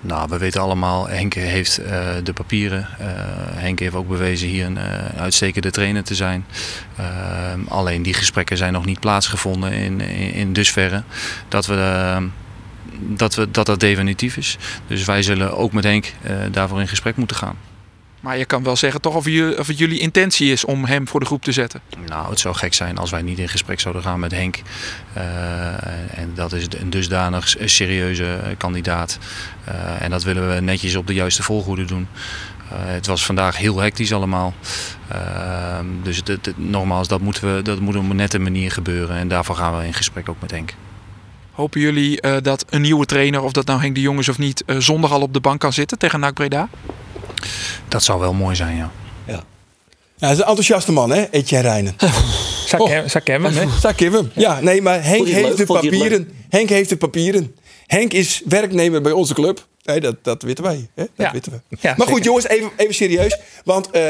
Nou, we weten allemaal, Henk heeft uh, de papieren. Uh, Henk heeft ook bewezen hier een uh, uitstekende trainer te zijn. Alleen die gesprekken zijn nog niet plaatsgevonden in, in, in dusverre dat we, dat, we, dat dat definitief is. Dus wij zullen ook met Henk daarvoor in gesprek moeten gaan. Maar je kan wel zeggen toch of, je, of het jullie intentie is om hem voor de groep te zetten. Nou, het zou gek zijn als wij niet in gesprek zouden gaan met Henk. Uh, en dat is een dusdanig serieuze kandidaat. Uh, en dat willen we netjes op de juiste volgorde doen. Uh, het was vandaag heel hectisch allemaal. dus het, het, nogmaals, dat, moeten we, dat moet op een nette manier gebeuren. En daarvoor gaan we in gesprek ook met Henk. Hopen jullie dat een nieuwe trainer, of dat nou Henk de Jong is of niet, zondag al op de bank kan zitten tegen NAC Breda? Dat zou wel mooi zijn, ja. Ja, ja hij is een enthousiaste man, hè, Etienne Rijnen. (laughs) Zak hem, hè? Zak hem. Ja, nee, maar Henk heeft de papieren. Henk heeft de papieren. Henk is werknemer bij onze club. Nee, dat, dat weten wij. Hè? Dat ja. weten we. Ja, maar goed, jongens, even, even serieus. Want (laughs) uh,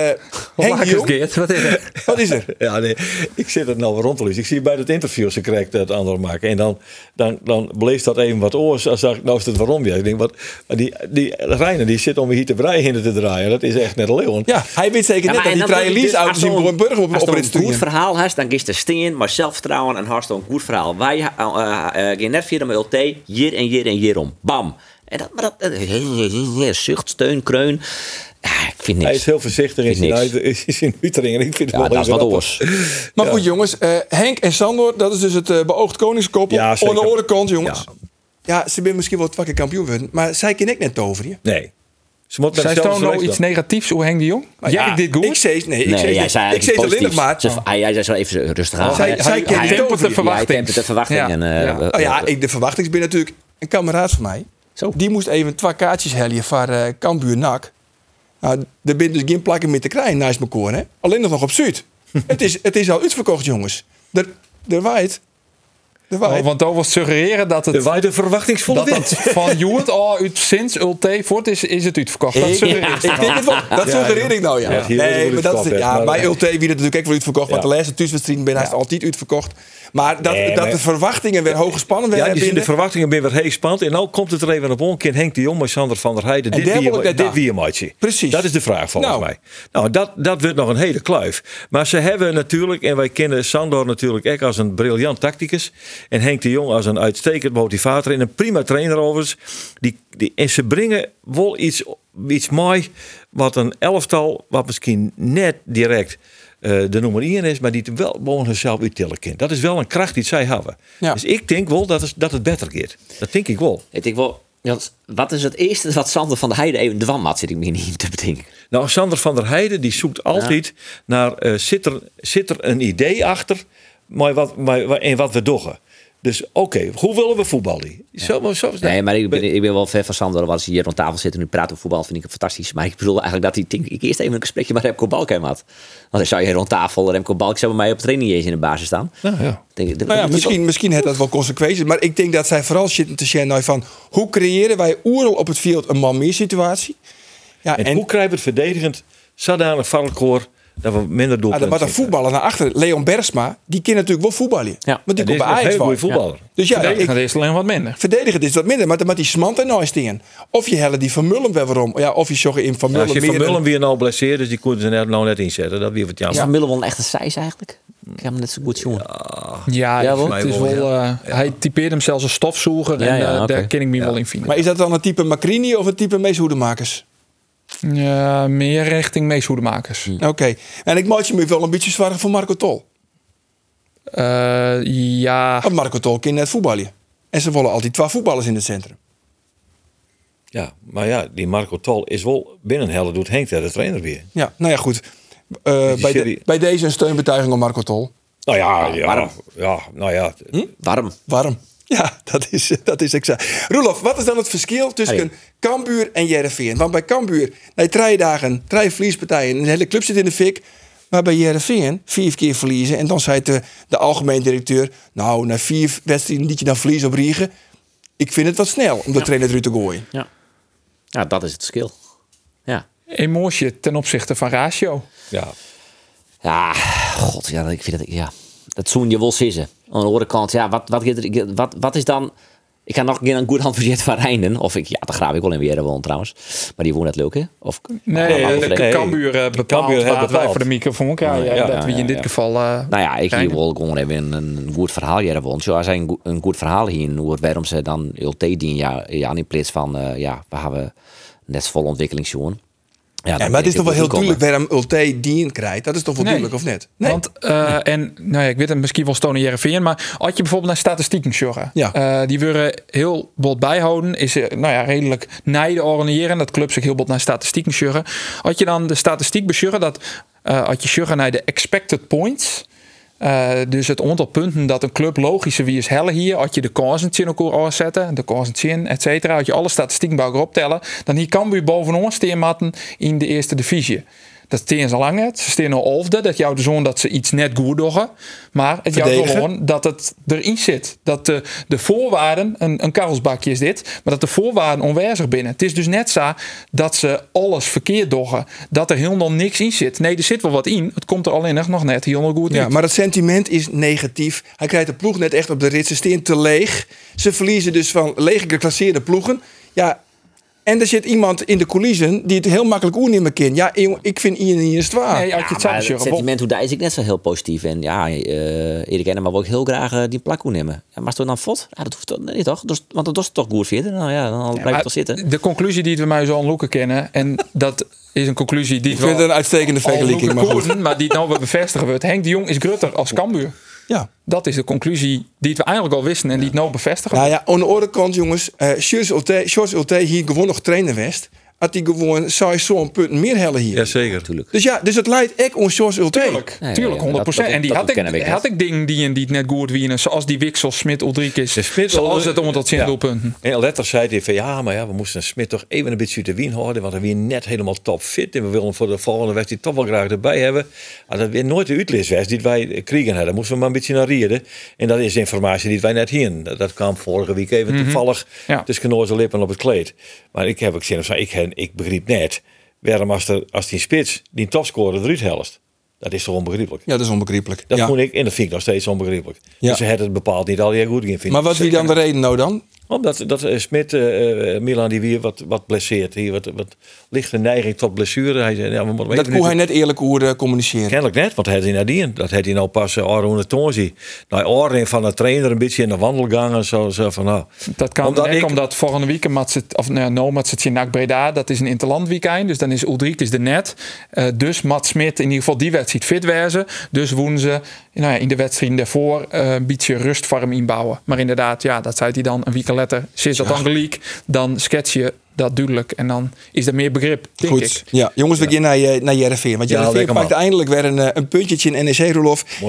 Henk de Jong... Geert, wat is er? (laughs) wat is er? Ja, nee, ik zit het nou rond te lezen. Ik zie bij dat interview ze krijgt dat andere maken. En dan, dan, dan bleef dat even wat oors. Als ik, nou is het waarom weer. Ik denk, wat, die, die Reiner die zit om hier te breien in te draaien. Dat is echt net leeuwen. Ja, hij weet zeker net dat die trein lease-auto's in Bornburg op, op Als je een goed verhaal hebt, dan is er steen, maar zelfvertrouwen en hartstikke een goed verhaal. Wij uh, uh, gaan net via de LT, hier en hier en hierom. Bam. En dat, maar dat, zucht, steun, kreun. Ja, ik vind niks. Hij is heel voorzichtig in zijn, uit, in Utrecht. En ik vind het ja, wel dat is wat oors. Maar goed, jongens. Uh, Henk en Sandor, dat is dus het uh, beoogd koningskoppel. Ja, Aan de andere kant, jongens. Ja. ja, ze zijn misschien wel twee kampioen worden. Maar zij ken ik net toveren. Nee. Ze moet Zij toont nou iets negatiefs hoe Henk de Jong? Maar ja, ik dit goed? Ik zei, nee, ik nee, zei, jij zei ik zei alleen maar. Ze, hij, hij zei zo even rustig aan. Zij, hij, tempert de verwachting. de verwachting. Ja, en, uh, ja. Oh ja, ik, de verwachting ben natuurlijk een kameraad van mij. Zo. Die moest even twee kaartjes heljen voor uh, Cambuur NAC. Nou, er bent dus geen plakken meer te krijgen naast elkaar. Hè? Alleen nog, op Zuid. (laughs) het, is, het is al uitverkocht, jongens. Er, er waait. Er waait. Oh, want dat was suggereren dat het... Er waait een verwachtingsvolle het van (laughs) Joert al uit, sinds Ulte voort is, is het uitverkocht. Dat suggereer ik. ik denk het wel. Dat suggereer ik nou, ja. ja nee, maar dat is, ja, bij Ulte wie het natuurlijk ook wel uitverkocht. Want de laatste thuiswedstrijden ben haast altijd uitverkocht. Maar dat, Nee, dat maar- de verwachtingen weer hoog gespannen Ja, werden die zien de verwachtingen weer weer heel spannend. En nu komt het er even op keer Henk de Jong met Sander van der Heijden. En Dit net dit. Precies. Dat is de vraag volgens Nou. mij. Nou, dat, dat wordt nog een hele kluif. Maar ze hebben natuurlijk, en wij kennen Sandor natuurlijk ook als een briljant tacticus. En Henk de Jong als een uitstekend motivator. En een prima trainer overigens. Die, die, en ze brengen wel iets, iets mooi. Wat een elftal, wat misschien net direct eh, de nummer 1 is, maar die het wel gewoon zichzelf uittillen kan. Dat is wel een kracht die zij hebben. Ja. Dus ik denk wel dat het, dat het beter gaat. Dat denk ik wel. Ik denk wel, wat is het eerste wat Sander van der Heijden even had, zit ik me niet te bedenken. Nou, Sander van der Heijden die zoekt altijd naar eh, zit, er, zit er een idee achter maar wat, maar, en wat we doggen. Dus oké, hoe willen we voetballen? Zo, zo, Nee, maar ik ben, ik ben wel ver van Sander. Als hij hier rond tafel zit en nu praat over voetbal, vind ik het fantastisch. Maar ik bedoel eigenlijk dat hij, denk ik eerst even een gesprekje met Remco Balk had. Want dan zou je hier rond tafel, Remco Balk zou bij mij op training eens in de basis staan. Nou, ja. Denk, Nou ja, misschien, misschien heeft dat wel consequenties. Maar ik denk dat zij vooral zitten te zien naar van... hoe creëren wij oerl op het veld een man meer situatie? Ja, En, en, hoe krijgen we het verdedigend zodanig varkenoor dat we minder ah, doelpunten dan een voetballer naar achter. Leon Bergsma, die kan natuurlijk wel voetballen. Ja. Want die komt is bij een Ajax van. voetballer. Dus ja, ik, Dat is alleen wat minder. verdedigen is wat minder. Maar dan moet die smant er nou staan. Of je helle die Van Mullen weer waarom. Ja, of je zorgt in Van Ja, Mullen als je. Van Mullen weer nou blesseert, dus die konden ze net, nou net inzetten. Dat weer wat jammer. Van Mullen wel een echte size eigenlijk. Ik heb hem net zo goed jongen. Ja, Ja, wel. het is wel, wel, eh, hij typeert hem zelfs als stofzoeger. Ja, en ja, eh, daar ken ik me wel in vinden. Maar is dat dan een type Macrini of een type Mees Hoedemakers? Ja, meer richting meeshoedemakers. Oké. En ik maak je me wel een beetje zwaar voor Marco Tol. Eh, ja, Want Marco Tol kan net voetballen. En ze willen altijd twee voetballers in het centrum. Ja, maar ja, die Marco Tol is wel binnen Helle doet Henk daar de trainer weer. Ja, nou ja, goed. Eh, bij, de- bij deze een steunbetuiging aan Marco Tol. Nou ja, ja, waarom? ja, nou ja. Warm. Warm. Ja, dat is, dat is exact. Roelof, wat is dan het verschil tussen Hey. Cambuur en Jereveen? Want bij Cambuur, na drie dagen, drie verliespartijen, een hele club zit in de fik. Maar bij Jereveen, vier keer verliezen. En dan zei de, de algemeen directeur, nou, na vier wedstrijden liet je dan verliezen op Riegen. Ik vind het wat snel om de trainer eruit te gooien. Ja. ja, dat is het verschil. Ja. emotie ten opzichte van ratio. ja. Ja, god, ja, ik vind het, ja. Dat zoen je wel. Aan de andere kant, ja, wat, wat, wat, wat, wat is dan... Ik ga nog een keer een goed handverzet van Rijnen. Of ik, ja, dat graaf ik wel in weer woon trouwens. Maar die woont net leuk, hè? Of, Nee, Ja, de, Cambuur eh, bepaalt Cambuur wij bepaald. voor de microfoon krijgen. Ja, Ja, ja, dat we in dit geval... eh, Nou ja, ik hier wil gewoon even een, een goed verhaal hier woont. Zo, als hij een, een goed verhaal hier hoe waarom ze dan LT dien ja, ja in plaats van, eh, ja, we hebben net vol ontwikkeling Ja, maar het is toch wel heel duidelijk waarom Ulte dien krijgt. Dat is toch wel Nee. duidelijk, of net? Nee. Want, eh, en nou ja, ik weet het misschien wel Stone Jereveen, maar als je bijvoorbeeld naar statistieken zorgen, Ja. eh, die willen heel bot bijhouden, is eh, nou ja, redelijk nijden organiseren, dat clubs zich heel bot naar statistieken zorgen. Als je dan de statistiek beschurren, dat als je zorgen naar de expected points, dus het aantal punten dat een club logische wie is helle hier, als je de kansen in elkaar aanzetten, de kansen et cetera, als je alle statistieken bij elkaar optellen, dan hier kan we bovenaan staan in de eerste divisie. Dat steen ze lang net. Ze staan al. Dat jouw de zoon dat ze iets net goed doen. Maar het jouw gewoon dat het erin zit. Dat de, de voorwaarden, een, een karrelsbakje is dit, maar dat de voorwaarden onwijzig binnen. Het is dus net zo dat ze alles verkeerd doen. Dat er helemaal niks in zit. Nee, er zit wel wat in. Het komt er alleen nog net helemaal goed Ja, uit. maar het sentiment is negatief. Hij krijgt de ploeg net echt op de rit. Ze staan te leeg. Ze verliezen dus van leeg geclasseerde ploegen. Ja, en er zit iemand in de coulissen die het heel makkelijk oernemen kan. Ja, ik vind Ian niet eens waar. Nee, het Ja, het zeggen, sentiment hoe daar is ik net zo heel positief. En ja, eh Erik en maar wil ik heel graag eh, die plak nemen. Ja, maar is het dan fot? Ja, dat hoeft toch nee, toch? Dus, want dat is toch goed verder. Nou ja, dan blijf je Maar toch zitten. De conclusie die we mij zo aan Loeken kennen, en dat is een conclusie die ik vind het een uitstekende vergelijking. Maar goed. maar die nou weer bevestigen wordt. Henk de Jong is grutter als Cambuur. Ja. Dat is de conclusie die we eigenlijk al wisten en die het nou bevestigen. Nou ja, aan de andere kant, jongens. eh Sjors Ulte, Sjors Ulte hier gewoon nog trainer west. Had hij gewoon zou zo'n punten meer hellen hier. Jazeker. Natuurlijk. Dus ja, dus het leidt echt om Sjors Ulte. Tuurlijk, Nee, tuurlijk, nee, 100%. dat- dat- en die dat had, ik, had ik dingen die, en die het net goed wienen, zoals die Wixel, Smit, Ulrikes, De Smit- zoals het om tot 10 Ja. doelpunten. En letter zei hij van ja, maar ja, we moesten Smit toch even een beetje uit de wien houden. Want hij weer net helemaal top fit. En we willen hem voor de volgende wedstrijd toch wel graag erbij hebben. Maar dat weer nooit de uitlist was die wij kregen hadden. Moesten we maar een beetje naar rieden. En dat is informatie die wij net hier. Dat, dat kwam vorige week even toevallig Ja. tussen onze lippen op het kleed. Maar ik heb ook zin of zo, ik, ik begreep net. Waarom als, er, als die spits die topscorer eruit helst. Dat is toch onbegrijpelijk. Ja, dat is onbegrijpelijk. Dat ja. vond ik, en dat vind ik nog steeds onbegrijpelijk. Ja. Dus ze hadden het bepaald niet al heel goed in vinden. Maar wat wie dan de reden nou dan? Omdat dat eh, Smit, eh, eh, Milan die weer wat, wat blesseert. Hier wat, wat lichte neiging tot blessure. Hij zei, ja, we moeten Dat kon hij net eerlijk hoe eh, communiceren. Kennelijk net, want hij had hij nadien. Dat had hij nou pas uh, Aron Tonzi. Nou, oren van de trainer een beetje in de wandelgangen. Zo, zo van, nou, Dat kan Omdat ik- omdat volgende week mat zit, of nou, no, mat zit je NAC Breda. Dat is een interland weekend. Dus dan is Ulrike is de net. Eh, dus Mats Smit in ieder geval die wedstrijd fit wezen. Dus woenen ze nou ja, in de wedstrijd daarvoor eh, een beetje rust voor hem inbouwen. Maar inderdaad, ja, dat zei hij dan een week later. Zit dat dan gelijk, dan schets je dat duidelijk. En dan is er meer begrip, denk Goed. ik. Ja, jongens, we gaan naar, je- naar Jereveen. Want Ja, Jereveen pakt man. eindelijk weer een, eh, een puntje in NEC,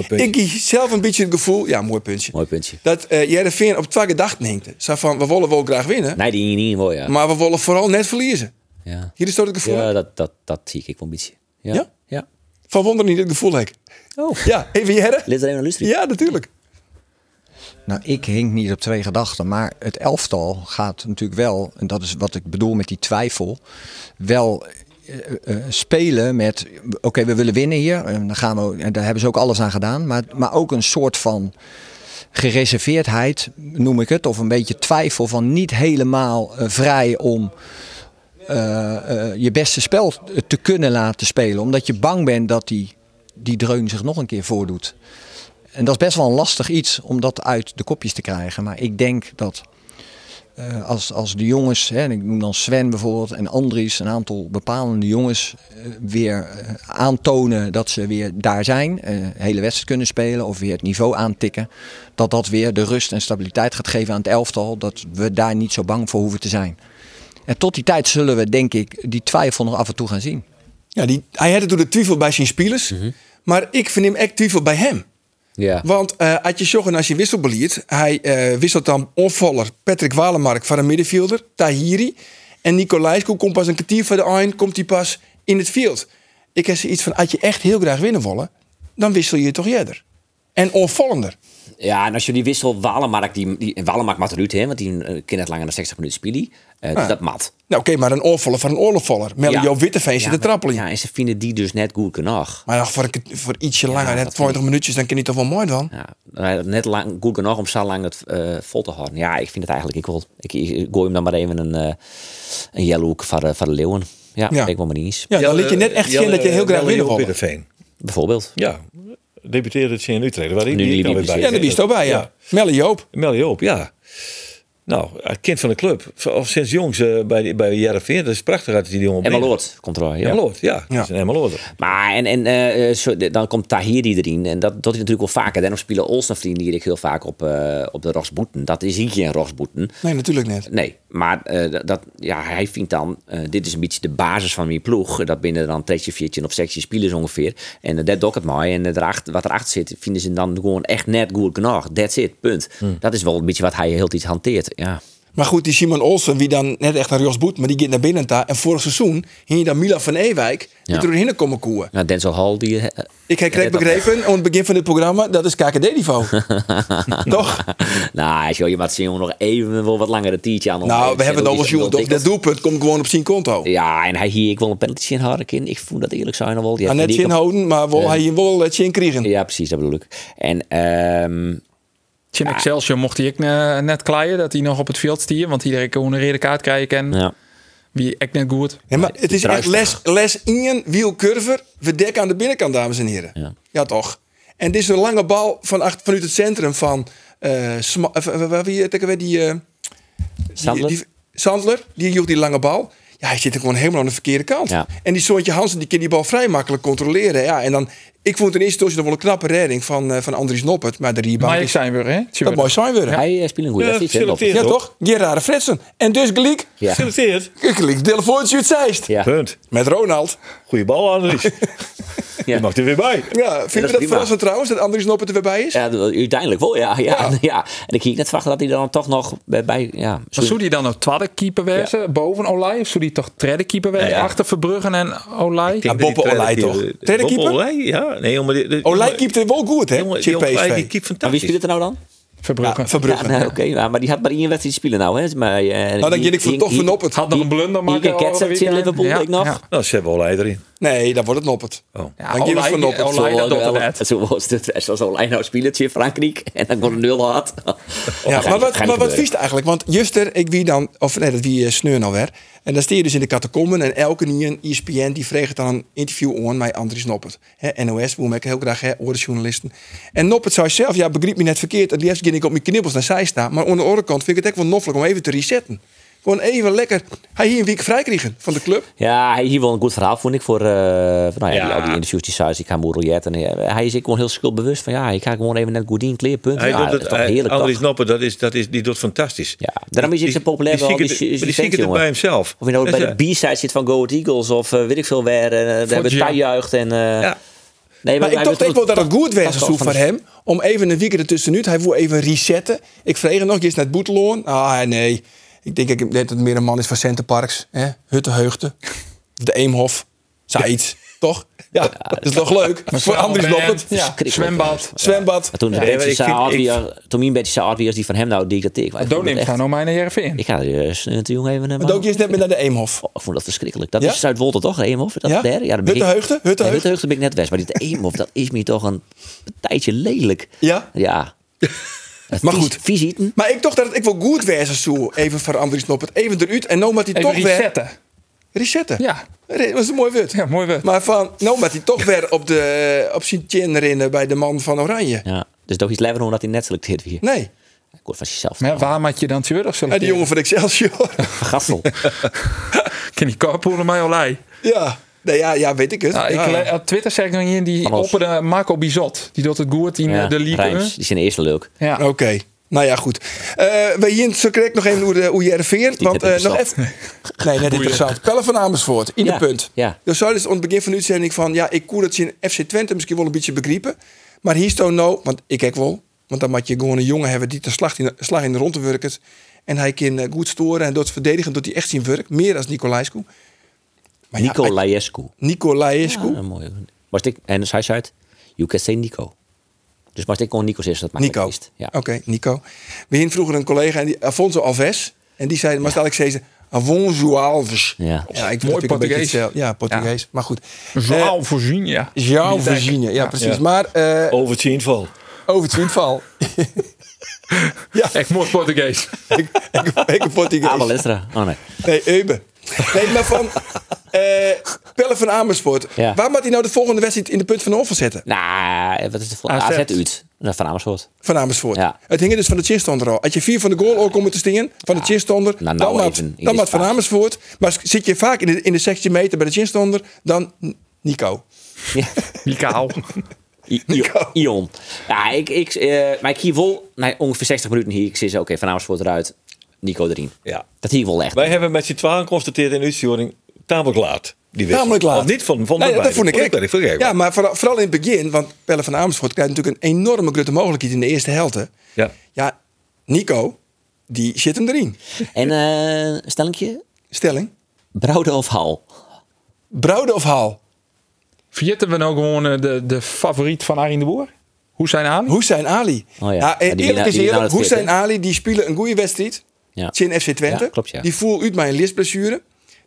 puntje. Ik heb zelf een beetje het gevoel... Ja, mooi puntje. Mooi puntje. Dat eh Jereveen op twee gedachten hinkte. Zo van, we willen wel graag winnen. Nee, die niet mooi, ja. Maar we willen vooral net verliezen. Ja, Hier is toch het gevoel? ja dat, dat, dat zie ik wel een beetje. Ja? Ja? Ja. Van wonder niet het gevoel heb. Oh, Ja, even Jerre? let er luisteren. Ja, natuurlijk. Nou, ik hink niet op twee gedachten, maar het elftal gaat natuurlijk wel, en dat is wat ik bedoel met die twijfel, wel eh, eh, spelen met, oké, we willen winnen hier, en dan gaan we, en daar hebben ze ook alles aan gedaan, maar, maar ook een soort van gereserveerdheid, noem ik het, of een beetje twijfel van niet helemaal eh, vrij om je beste spel te kunnen laten spelen, omdat je bang bent dat die, die dreun zich nog een keer voordoet. En dat is best wel een lastig iets om dat uit de kopjes te krijgen. Maar ik denk dat eh, als, als de jongens, hè, en ik noem dan Sven bijvoorbeeld en Andries, een aantal bepalende jongens, eh, weer eh, aantonen dat ze weer daar zijn, eh hele wedstrijd kunnen spelen of weer het niveau aantikken, dat dat weer de rust en stabiliteit gaat geven aan het elftal, dat we daar niet zo bang voor hoeven te zijn. En tot die tijd zullen we, denk ik, die twijfel nog af en toe gaan zien. Ja, die, hij had het door de twijfel bij zijn spelers. Maar ik vind hem echt twijfel bij hem. Ja. Want eh als je zorgt als je wissel beliert, hij eh, wisselt dan onvaller Patrick Walemark van een middenvelder, Tahiri. En Nicolaisko komt pas een kwartier voor de eind, komt hij pas in het veld. Ik heb zoiets van, als je echt heel graag winnen willen, dan wissel je toch eerder. En onvallender. Ja, en als je die wissel Walemark, die, die Walemark mat eruit, hè, want die uh, kan net langer dan 60 minuten spelen. Uh, Dat mat. Nou oké, maar een onvaller van een oorlogvaller. Melio Ja. Witteveen zit Ja, te trappelen. Ja, en ze vinden die dus net goed genoeg. Maar nog voor, voor ietsje langer, net dat 20 vind minuutjes, dan kan je toch wel mooi dan. Ja, net lang, goed genoeg om zo lang het eh, vol te houden. Ja, ik vind het eigenlijk, ik wil, ik, ik gooi hem dan maar even een, uh, een yellow hoek voor, de- voor de leeuwen. Ja, Ja. ja. ik wel maar niet eens. Ja, dan liet je net echt zien dat je heel graag winnen wil. Witteveen. Bijvoorbeeld. Ja, debuteerde het in Utrecht. Waar ik Nu die die kan weer debuteert. bij. Ja, toch bij, ja. Melle Joop. Mel Joop, ja. Nou, kind van de club. Of sinds jongs eh, bij, bij Jereveen. Dat is prachtig uit die jongen. Emma Loort komt er al. Ja. Emmeloord, ja. Dat is een. Maar en, en eh, zo, de- dan komt Tahiri erin. En dat doet hij natuurlijk wel vaker. Daarom spelen Olsenvrienden hier heel vaak op, eh, op de Roxboeten. Dat is hier geen Roxboeten. Nee, natuurlijk net. Nee, maar eh, dat- ja, hij vindt dan, eh, dit is een beetje de basis van mijn ploeg. Dat binnen dan treetje, viertje of sectie spelers ongeveer. En eh, dat doe ik het mooi. En erachter, wat erachter zit, vinden ze dan gewoon echt net goed genoeg. That's it, punt. Dat is wel een beetje wat hij heel iets hanteert. Ja. Maar goed, die Simon Olsen, wie dan net echt naar Jos Boet, maar die gaat naar binnen daar. En vorig seizoen hing je dan Milan van Ewijk, die Ja. er doorheen komen koeien. Nou, Denzel Hall, die... eh, Ik heb Ja, dat- begrepen, aan het begin van dit programma, dat is KKD-niveau. (laughs) Toch? nou, joh, je maakt zien nog even wel wat langere tientje aan. Nou, we hebben het over. Sjoerd. Dat doelpunt komt gewoon op zijn konto. Ja, en hij hier, ik wil een penalty in Harkin. Ik voel dat eerlijk zijn nog wel. Heeft net zin houden, maar wel, hij wel het zin krijgen. Ja, precies, dat bedoel ik. En Tjen Excelsior mocht hij ik eh, net kleien dat hij nog op het veld stier. Want iedereen kon een rode kaart krijgen. En ja. wie echt net goed. Ja, maar het is echt les, les in wielcurver. We dekken aan de binnenkant, dames en heren. Ja. Ja, toch? En dit is een lange bal van acht, vanuit het centrum van... eh Sma- eh, waar- wie die, eh, die, Sandler? die- Sandler, die joeg die lange bal. Ja, hij zit er gewoon helemaal aan de verkeerde kant. Ja. En die Soortje Hansen, die kan die bal vrij makkelijk controleren. Ja, en dan, ik vond in eerste instantie nog wel een knappe redding van, eh, van Andries Noppert. Maar de rebound Maar ik zijn weer, hè? dat mooi zijn weer. Ja, Hij eh, speelt een goede Ja, wedstrijd. Loppers. toch? Gerard Fretsen. En dus gelijk, Ja. Geselecteerd. gelijk telefoontje uit Zeist. Ja. Punt. Met Ronald. Goeie bal, Andries. (laughs) (laughs) Je mag er weer bij. Ja, vind je dat, prima. verrassend trouwens, dat Andries Noppert er weer bij is? Ja, dat- uiteindelijk wel, ja. ja, ja. (laughs) En ik ging net verwachten dat hij dan toch nog bij... bij ja, Maar zou die dan een tweede keeper wezen boven Olij? Of zou die toch derde keeper wezen Ja. achter Verbruggen en Olij? Ja, Bob Olij toch? Derde keeper? Olij, ja. Nee, Olij keept er wel goed, hè? Die keept Maar wie fantastisch. speelt er nou dan? Verbruggen. Ja, Verbruggen. Ja, nee, oké. ja, maar die had maar één wedstrijd spelen nou, hè. Maar, eh, Nou, dan die- ging ik toch van op het. Had nog een blunder maken. Cats heeft in Liverpool, denk ik nog. Nou, ze hebben Olij erin. Nee, dan wordt het Noppert. Oh. Ja, Dan geef ik van Noppert. Olij, dat doet er net. Zo was het. Zoals Olij nou speelt in Frankrijk. En dan gewoon een nul had. Ja, maar wat, maar wat vies eigenlijk? Want juster, ik wie dan, of nee, dat wie uh, Sneur nou weer. En dan sta je dus in de catacomben en elke een ESPN die vreegt dan een interview aan met Andries Noppert. Hè, NOS, we maken heel graag hè, oorlogsjournalisten. En Noppert zei zelf, ja, begrijp me net verkeerd. Het liefst ging ik op mijn knibbels naar zij staan. Maar aan de andere kant vind ik het echt wel noffelijk om even te resetten. Gewoon even lekker. Hij hier een week vrij kregen van de club. Ja, hij hier wel een goed verhaal, vond ik. Voor, eh, voor nou ja, Ja. die- al die interviews die zei, ik ga moereljet. En eh, hij is ik gewoon heel schuldbewust van, ja, ik ga gewoon even net goed in, kleerpunt. Hij ja, doet dat het, is toch hij- heerlijk, Andries? Noppen, dat is, dat is, die doet fantastisch. Ja, daarom is hij zo populair die die, het- die die bij hemzelf. Of je nou Dat bij de B-side zit van Go Ahead Eagles of eh, weet ik veel waar. eh, daar hebben we Jam. tuinjuicht en... eh, Ja. Nee, Maar ik dacht wel dat het goed was zo van voor hem. Om even een weekend ertussenuit. Hij wil even resetten. Ik vreeg hem nog, je is naar het Boeteloon. Ah nee, ik denk ik- dat het meer een man is van Centerparks. Hè? Hutte Heugde. De Eemhof. Zei iets, toch? Ja, dat is toch leuk? Voor Andries Noppert. Ja, zwembad. Zwembad. Maar toen de Ja, ja, maar toen mijn beetje zei Adria die van hem nou dictateer. Maar ik het neemt gaan nou mij naar. Ik ga er snel te jong even naar Maar ook je is net meer naar de Eemhof. Oh, ik vond dat verschrikkelijk. Dat Ja? is Zuid-Wolter toch, Eemhof? Dat Ja? daar? Ja, Huttenheugde? Huttenheugde? Huttenheugde ben ik net west. Maar dit Eemhof, dat is me toch een partijtje lelijk. Ja? Ja. Maar goed. Vies eten. Maar ik dacht dat het ik wel goed was zo. Even voor Andries Noppert. Even eruit. En nou moet hij toch weer... resetten. Resetten. Ja. Dat was een mooi woord. Ja, mooi woord. Maar van, nou moet hij toch weer op, de, op zijn chin rennen bij de man van Oranje. Ja. Dus toch iets liever omdat hij net selecteert weer. Nee. Ik word van jezelf. Maar waar maak je dan terug? Ja, die jongen van Excelsior. Vergassel. (laughs) Ken die carpoolen mij Olij? ja. Nee, ja, ja, weet ik het. Nou, ik Ja. op Twitter zeg ik nog in die opperde Marco Bizot. Die doet het goed in Ja, eh, de Ligue Rijms, 1. die zijn eerste leuk. Ja. Oké. Nou ja, goed. Eh we hier zo krijg ik nog even hoe, de, hoe je RV. Want eh, nog even. (laughs) interessant. Nee, net interessant. Pelle van Amersfoort, in Ja, de punt. ja. Dus zou dus aan het begin van de uitzending van ja, ik koer dat je in FC Twente misschien wel een beetje begrijpen. Maar hier staat nou, want ik kijk wel, want dan moet je gewoon een jongen hebben die de slag in, slag in de rond te werken. En hij kan goed storen en door het verdedigen doet hij echt zijn werk. Meer dan Nicolaescu. Maar ja, Nico hij- Laescu. Nicolaescu. Ja, mooi. Maar ik, en hij zei het, you can say Nico. Dus maar ik kon Nico zeggen, dat maakt Nico. Ja. Oké, Nico. We hadden vroeger een collega, en die, Afonso Alves. En die zei, maar stel ik zei, Afonso Alves. Ja. Ja, ik Mooi ik Portugees. Ja, Portugees. Maar goed. João voorzien, ja. João Virginia, ja, precies. Ja. Maar eh Over het inval. over het windval. (laughs) Echt mooi Portugees. (laughs) ik, ik, ik Portugees. Abel Lestra. Oh nee. Nee, Euben. Nee, maar van eh Pelle van Amersfoort. Ja. Waar moet hij nou de volgende wedstrijd in de punt van de offen zetten? Nou, wat is de vol- AZ. AZ uit. Dat van Amersfoort. van Amersfoort. Ja. Het hing er dus van de chinstonder al. Als je vier van de goal ook komen te stingen, van de chinstonder, nou, dan nou even dan van. Amersfoort. Maar zit je vaak in de, in de 16 meter bij de chinstonder, dan Nico. Ja. (laughs) I- I- Ion. Ja, ik, ik, eh, maar ik hier wel, nou, ongeveer 60 minuten hier. Ik zie oké, van Amersfoort eruit, Nico erin. Ja. Dat hier wel echt. Wij hebben met z'n tweeën geconstateerd in de uitzending tamelijk laat. Die. Tamelijk laat. Of niet van, van Nee, de dat vond ik echt. ik Ja, maar vooral, vooral in het begin, want Pelle van Amersfoort krijgt natuurlijk een enorme grote mogelijkheid in de eerste helft. hè. Ja. Ja, Nico, die zit hem erin. En eh stellingje, Stelling. Brouwde of Hal? Brouwde of Haal? Verjitten we nou gewoon eh, de, de favoriet van Arjen de Boer? Hoe zijn aan? Hussein Ali. Oh ja. Ja, Ja, eh, die eerlijk is eerlijk, fit, Hussein Ali die speelde een goede wedstrijd. Ja. FC Twente. Ja, klopt, ja. Die voel uit mijn listblessure.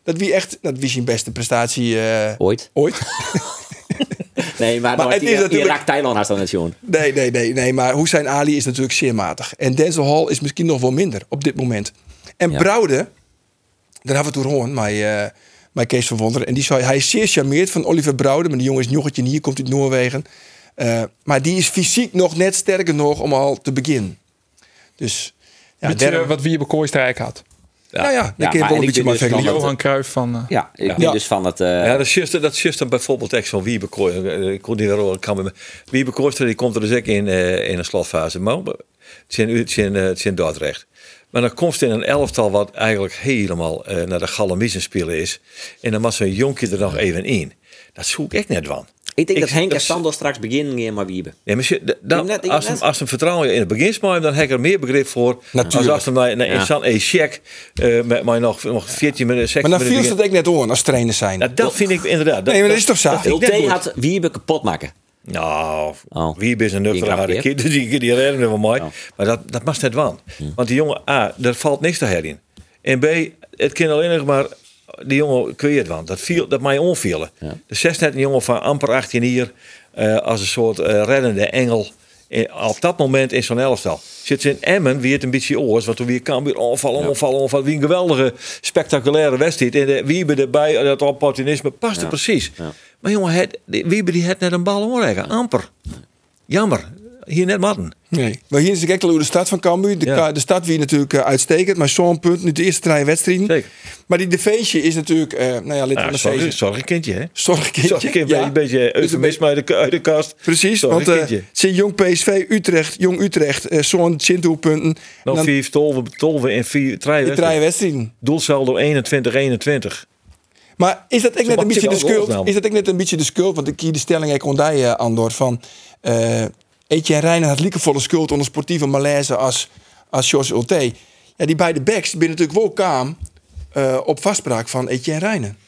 Dat wie echt, dat wie zijn beste prestatie eh, Ooit? ooit. (laughs) Nee, maar, (laughs) Maar het die, is die natuurlijk- raakt Thailand naast dan het jongen. Nee, nee, nee, nee. Maar Hussein Ali is natuurlijk zeer matig. En Denzel Hall is misschien nog wel minder op dit moment. En Ja. Broude, daar hebben we het horen, maar, eh maar Kees van Wonderen. En die zei, hij is zeer charmeerd van Oliver Broude. Maar die jongen is joggetje hier, komt uit Noorwegen. Eh, maar die is fysiek nog net sterk genoeg om al te beginnen. Dus ja, Beetje, daarom- eh, wat wie op Kooistrijk had. ja, ja, Ja, kun je maar wel en een ik beetje maar dus van Johan Cruijff van... eh, Ja, ik Ja. ben dus van het... eh, Ja, dat is dat is dan bijvoorbeeld echt zo'n Wiebe Ik kon niet wel kan met Wiebe Kooistra, die komt er dus ook in, eh, in een slotfase. Maar het zijn, het zijn, het zijn Dordrecht. Maar dan komt in een elftal wat eigenlijk helemaal eh, naar de Galamiezen spelen is. En dan moet zo'n jonkje er nog even in. Dat zoek ik net van. Ik denk dat Henk en dat- Sander straks beginnen gaan maar wieben. Ja, maar je- da- dan- net- ik als, hem, als hem vertrouwen in het begin smijt, dan heb ik er meer begrip voor. Natuurlijk. Als als hem Ja. in zo'n een check eh, met mij nog, nog 14 minuten, 16 Maar dan viel ze het ook net aan als trainers zijn. Nou, dat vind ik inderdaad. nee, maar dat is toch zo? dat ik Ulte goed. had Wiebe kapot maken. Nou, Oh. wie is een Die nuchtere kind, (laughs) dus die, die redden we wel mooi. Ja. Maar dat, dat mag net wel. Hm. Want die jongen, A, er valt niks te herin. En B, het kan alleen nog maar, die jongen kun je het wel. Dat, viel, dat mij onvielen. Ja. De 16 jongen van amper 18 hier, eh, als een soort eh, reddende engel. in- op dat moment in zo'n elftal. Zit ze in Emmen, wie het een beetje oors, wat er weer kan weer onvallen, onvallen, onvallen. Wie een geweldige, spectaculaire wedstrijd. En de Wiebe erbij, dat opportunisme, past er precies. Ja. Maar jongen, het, die Wiebe die had net een bal omleggen. Amper. Jammer. Hier net matten. Nee. Maar hier is de hoe de stad van Cambuur. De, Ja. de stad wie natuurlijk uh, uitstekend, maar zo'n punt nu de eerste drie wedstrijden. Zeker. Maar die de feestje is natuurlijk, eh nou ja, lid van Ja, de sorry kindje, hè? Zorgkindje. Ja. een beetje eufemisme uit de, uit de kast. Precies, want eh zijn jong PSV, Utrecht, jong Utrecht, eh zo'n Sint-doelpunten. Nog dan- vier tolven, tolven en vier, drie wedstrijden. Doelsaldo 21-21. Maar is dat ook net een beetje je de schuld? Is dat ook net een beetje de schuld? Want ik hier de stelling ik uh, Andor van eh Etienne Reijnen had liekevolle schuld onder sportieve malaise als als Jos Ulte. Ja, die beide backs die ben natuurlijk wel kaam eh, op vastspraak van Etienne Reijnen.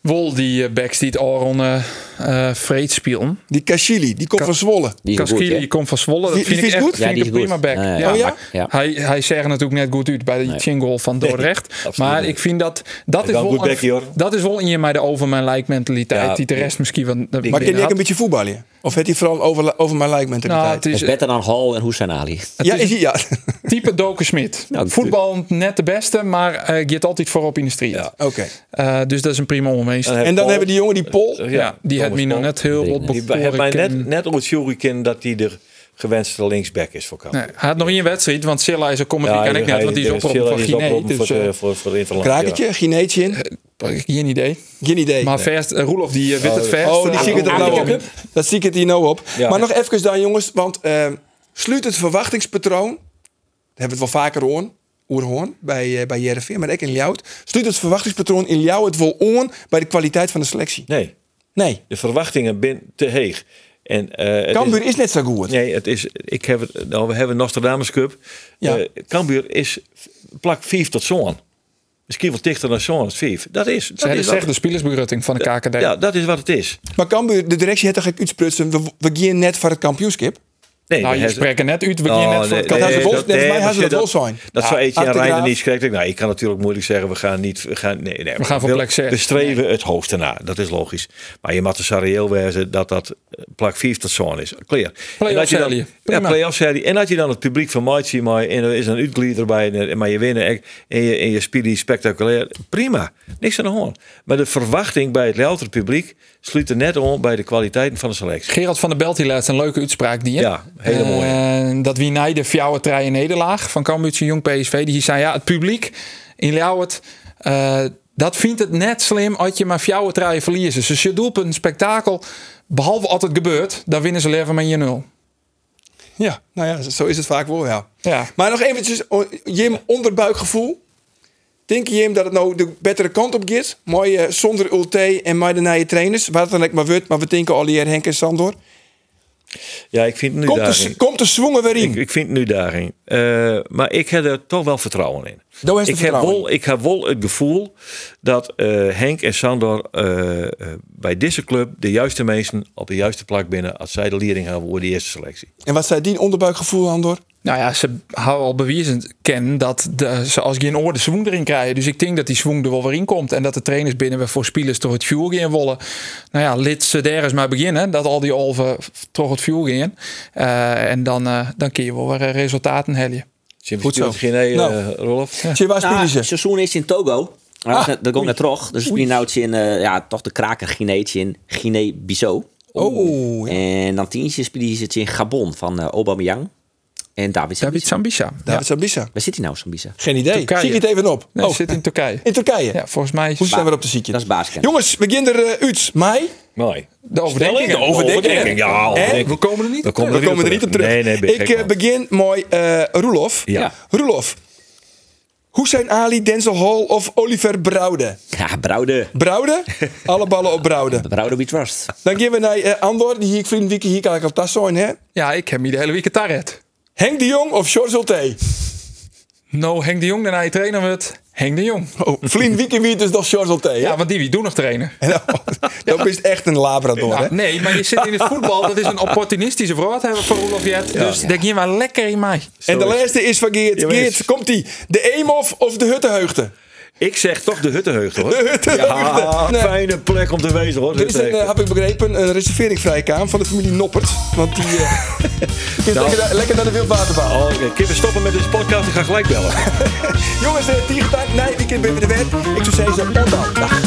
Wol die uh, backs die het Aron uh, uh, vreed spelen. Die Kashili, die komt Ka- van Zwolle. Die goed, die komt van Zwolle. Dat Die- vind die ik is echt goed? vind Ja, ik een prima back. Ja, ja. Ja, Oh ja? maar. Hij, hij zegt natuurlijk net goed uit bij die Nee. jingle van Dordrecht. maar niet. ik vind dat dat is, wel een hoor. dat is wel in je mij de over mijn like mentaliteit. Ja, die de rest misschien van de Maar ken je een beetje voetballen? Of heeft hij vooral over, over mijn like Nou, mentaliteit? het Dat is is beter dan Hall en Hussein Ali. ja, is hij, ja. type Doken Smit. Nou, Voetbal net de beste, maar eh gaat altijd voorop in de street. Ja. Oké. Eh, dus dat is een prima heb En dan Paul- hebben die jongen die Pol. ja, die Thomas me nog net heel wat Die heeft mij bevoren. net, net op het jury kennen dat hij de gewenste linksback is voor Kamp. Nee, hij had nog één wedstrijd, want Silla is er komen ja, kan ik net, want die is oproepen van Guinea. voor, Dus eh, de- voor, voor de Interland. Krakertje, Gineetje in. geen idee. Geen idee. Maar verst, uh, Roelof die uh, wit het verst. Oh, die zie ik het er nou op. Dat zie ik het hier nou op. Ja. Maar nog even dan, jongens. Want eh, sluit het verwachtingspatroon. Daar hebben we het wel vaker hoorn. Oerhoorn bij, eh bij JRV, maar ook in Ljout. Sluit het verwachtingspatroon in Ljout het wel on bij de kwaliteit van de selectie? Nee, Nee. de verwachtingen zijn te heeg. En, eh, Cambuur is net zo goed. Nee, het is, ik heb het, nou, we hebben Nostradamus Cup. Ja. Ja. Cambuur is plak 5 tot zo'n. Misschien wel dichter dan zo'n als 5. Dat is, dat Ze hadden is zeggen de wat, spielersbegrutting van de KKD. ja, dat is wat het is. Maar Cambuur, de directie heeft toch uitsprutsen. We, we gaan net voor het kampioenschap. Nee, nou, je spreekt er net uit. We Oh, gaan net voor nee, het Dat dat- mij nee, had dat wel dat- zijn. Dat zou hartelijk Reijnen graag. niet schrikken. Nou, ik kan natuurlijk moeilijk zeggen, we gaan niet... We gaan, nee, nee, We gaan voor plek zes. We streven het hoogste na, dat is logisch. Maar je moet de Sarajevo wezen dat dat eh, plak 5 tot zo'n is. Clear. En dat je dan- serie. Ja, play-off serie. En dat je dan het publiek van Maitje, maar en er is een uitglied erbij, en- maar je winnen en je, en je speelt spectaculair. Prima, niks aan de hand. Maar de verwachting bij het louter publiek sluit er net om bij de kwaliteiten van de selectie. Gerard van der Belt die laatst een leuke uitspraak die. Ja, hele mooie. mooie. dat wie na de fjouwe trein nederlaag van Cambuurtse Jong PSV. Die zei ja, het publiek in Ljouwert, eh, dat vindt het net slim als je maar fjouwe trein verliezen. Dus je doelpunt een spektakel, behalve het gebeurt, dan winnen ze leven met je nul. Ja, nou ja, zo is het vaak wel, ja. Ja. Maar nog eventjes, oh, Jim, onderbuikgevoel. Denk je Jim dat het nou de betere kant op gaat? Mooi eh, zonder Ulte en maar de nieuwe trainers. Wat dan ook maar wordt, maar we denken Allier, Henk en Sandor. Ja, ik vind nu Komt daarin. de, komt de zwongen weer in? Ik, ik vind nu daarin. Eh, maar ik heb er toch wel vertrouwen in. Ik heb, vertrouwen wel, ik heb wel het gevoel dat eh, Henk en Sandor bij deze club de juiste mensen op de juiste plek binnen als zij de leiding hebben voor de eerste selectie. En wat zei die onderbuikgevoel aan door? Nou ja, ze houden al bewezen kennen dat de, ze als je een oor de zwoeng erin krijgen. Dus ik denk dat die zwoeng er wel weer in komt. En dat de trainers binnen we voor spelers door het vuur gaan willen. Nou ja, lid ze daar eens maar beginnen. Dat al die olven toch het vuur gaan. Eh, en dan, eh, dan kun je wel weer eh, resultaten hellen. Goed zo. geen Nou. eh, Rolf? Zie je waar Nou, spelen ze? het seizoen is in Togo. Ah, dat, dat komt net terug. Dus we nou in ja, toch de kraker Guineetje in Guinea-Bissau. Oh, ja. En dan tientje spelen ze het in Gabon van eh Aubameyang en David David Sambisa. Sambisa. David Sabissa. Waar zit hij nou, Sambisa? Geen idee. Turkije. Zie je het even op? Nee, oh, zit in Turkije. in Turkije. Ja, volgens mij is Hoe zijn we op de ziekje? Dat is basiskennis. Jongens, we beginnen er uh, uit. Mei. Mooi. de overdenking. De overdenking. Ja, overdenking. We komen er niet We op komen We terug. komen er niet op terug. Nee, ik eh, begin mooi. eh Roelof. Ja. Roelof. Hoe zijn Ali, Denzel Hall of Oliver Brouwde? Ja, Brouwde. Brouwde? (laughs) Alle ballen op Brouwde. Brouwde we trust. Dan gaan we naar eh, Andor. Die hier ik vriend Wieke hier kan ik al tas zijn, hè? Ja, ik heb me de hele week het tarret. Henk de Jong of George Ulte? Nou, Henk de Jong, daarna je trainer wordt Henk de Jong. Oh, vriend Wieke wie dus nog George Ulte, hè? Ja, want die wie doen nog trainer. En nou, (laughs) dat is echt een labrador, hè? Nou, nee, maar je zit in het voetbal. Dat is een opportunistische woord hebben we voor Roelof Jet. Dus daar gaan we lekker in mij. En de laatste is van Geert. Maar Geert, is- komt die? De Eemhof of de Huttenheugde? Ik zeg toch de Huttenheugde hoor. De. Ja, Nee. fijne plek om te wezen hoor. Er is een, eh, heb ik begrepen, een reservering vrijkaam van de familie Noppert. Want die Nou. lekker, lekker naar de Wildwaterbouw. Oh, oké. Kippen stoppen met deze podcast. Ik ga gelijk bellen. (laughs) Jongens, uh, tien gedaan. Nee, weekend ben we er weer. Ik zou zeggen, tot dan. Dag.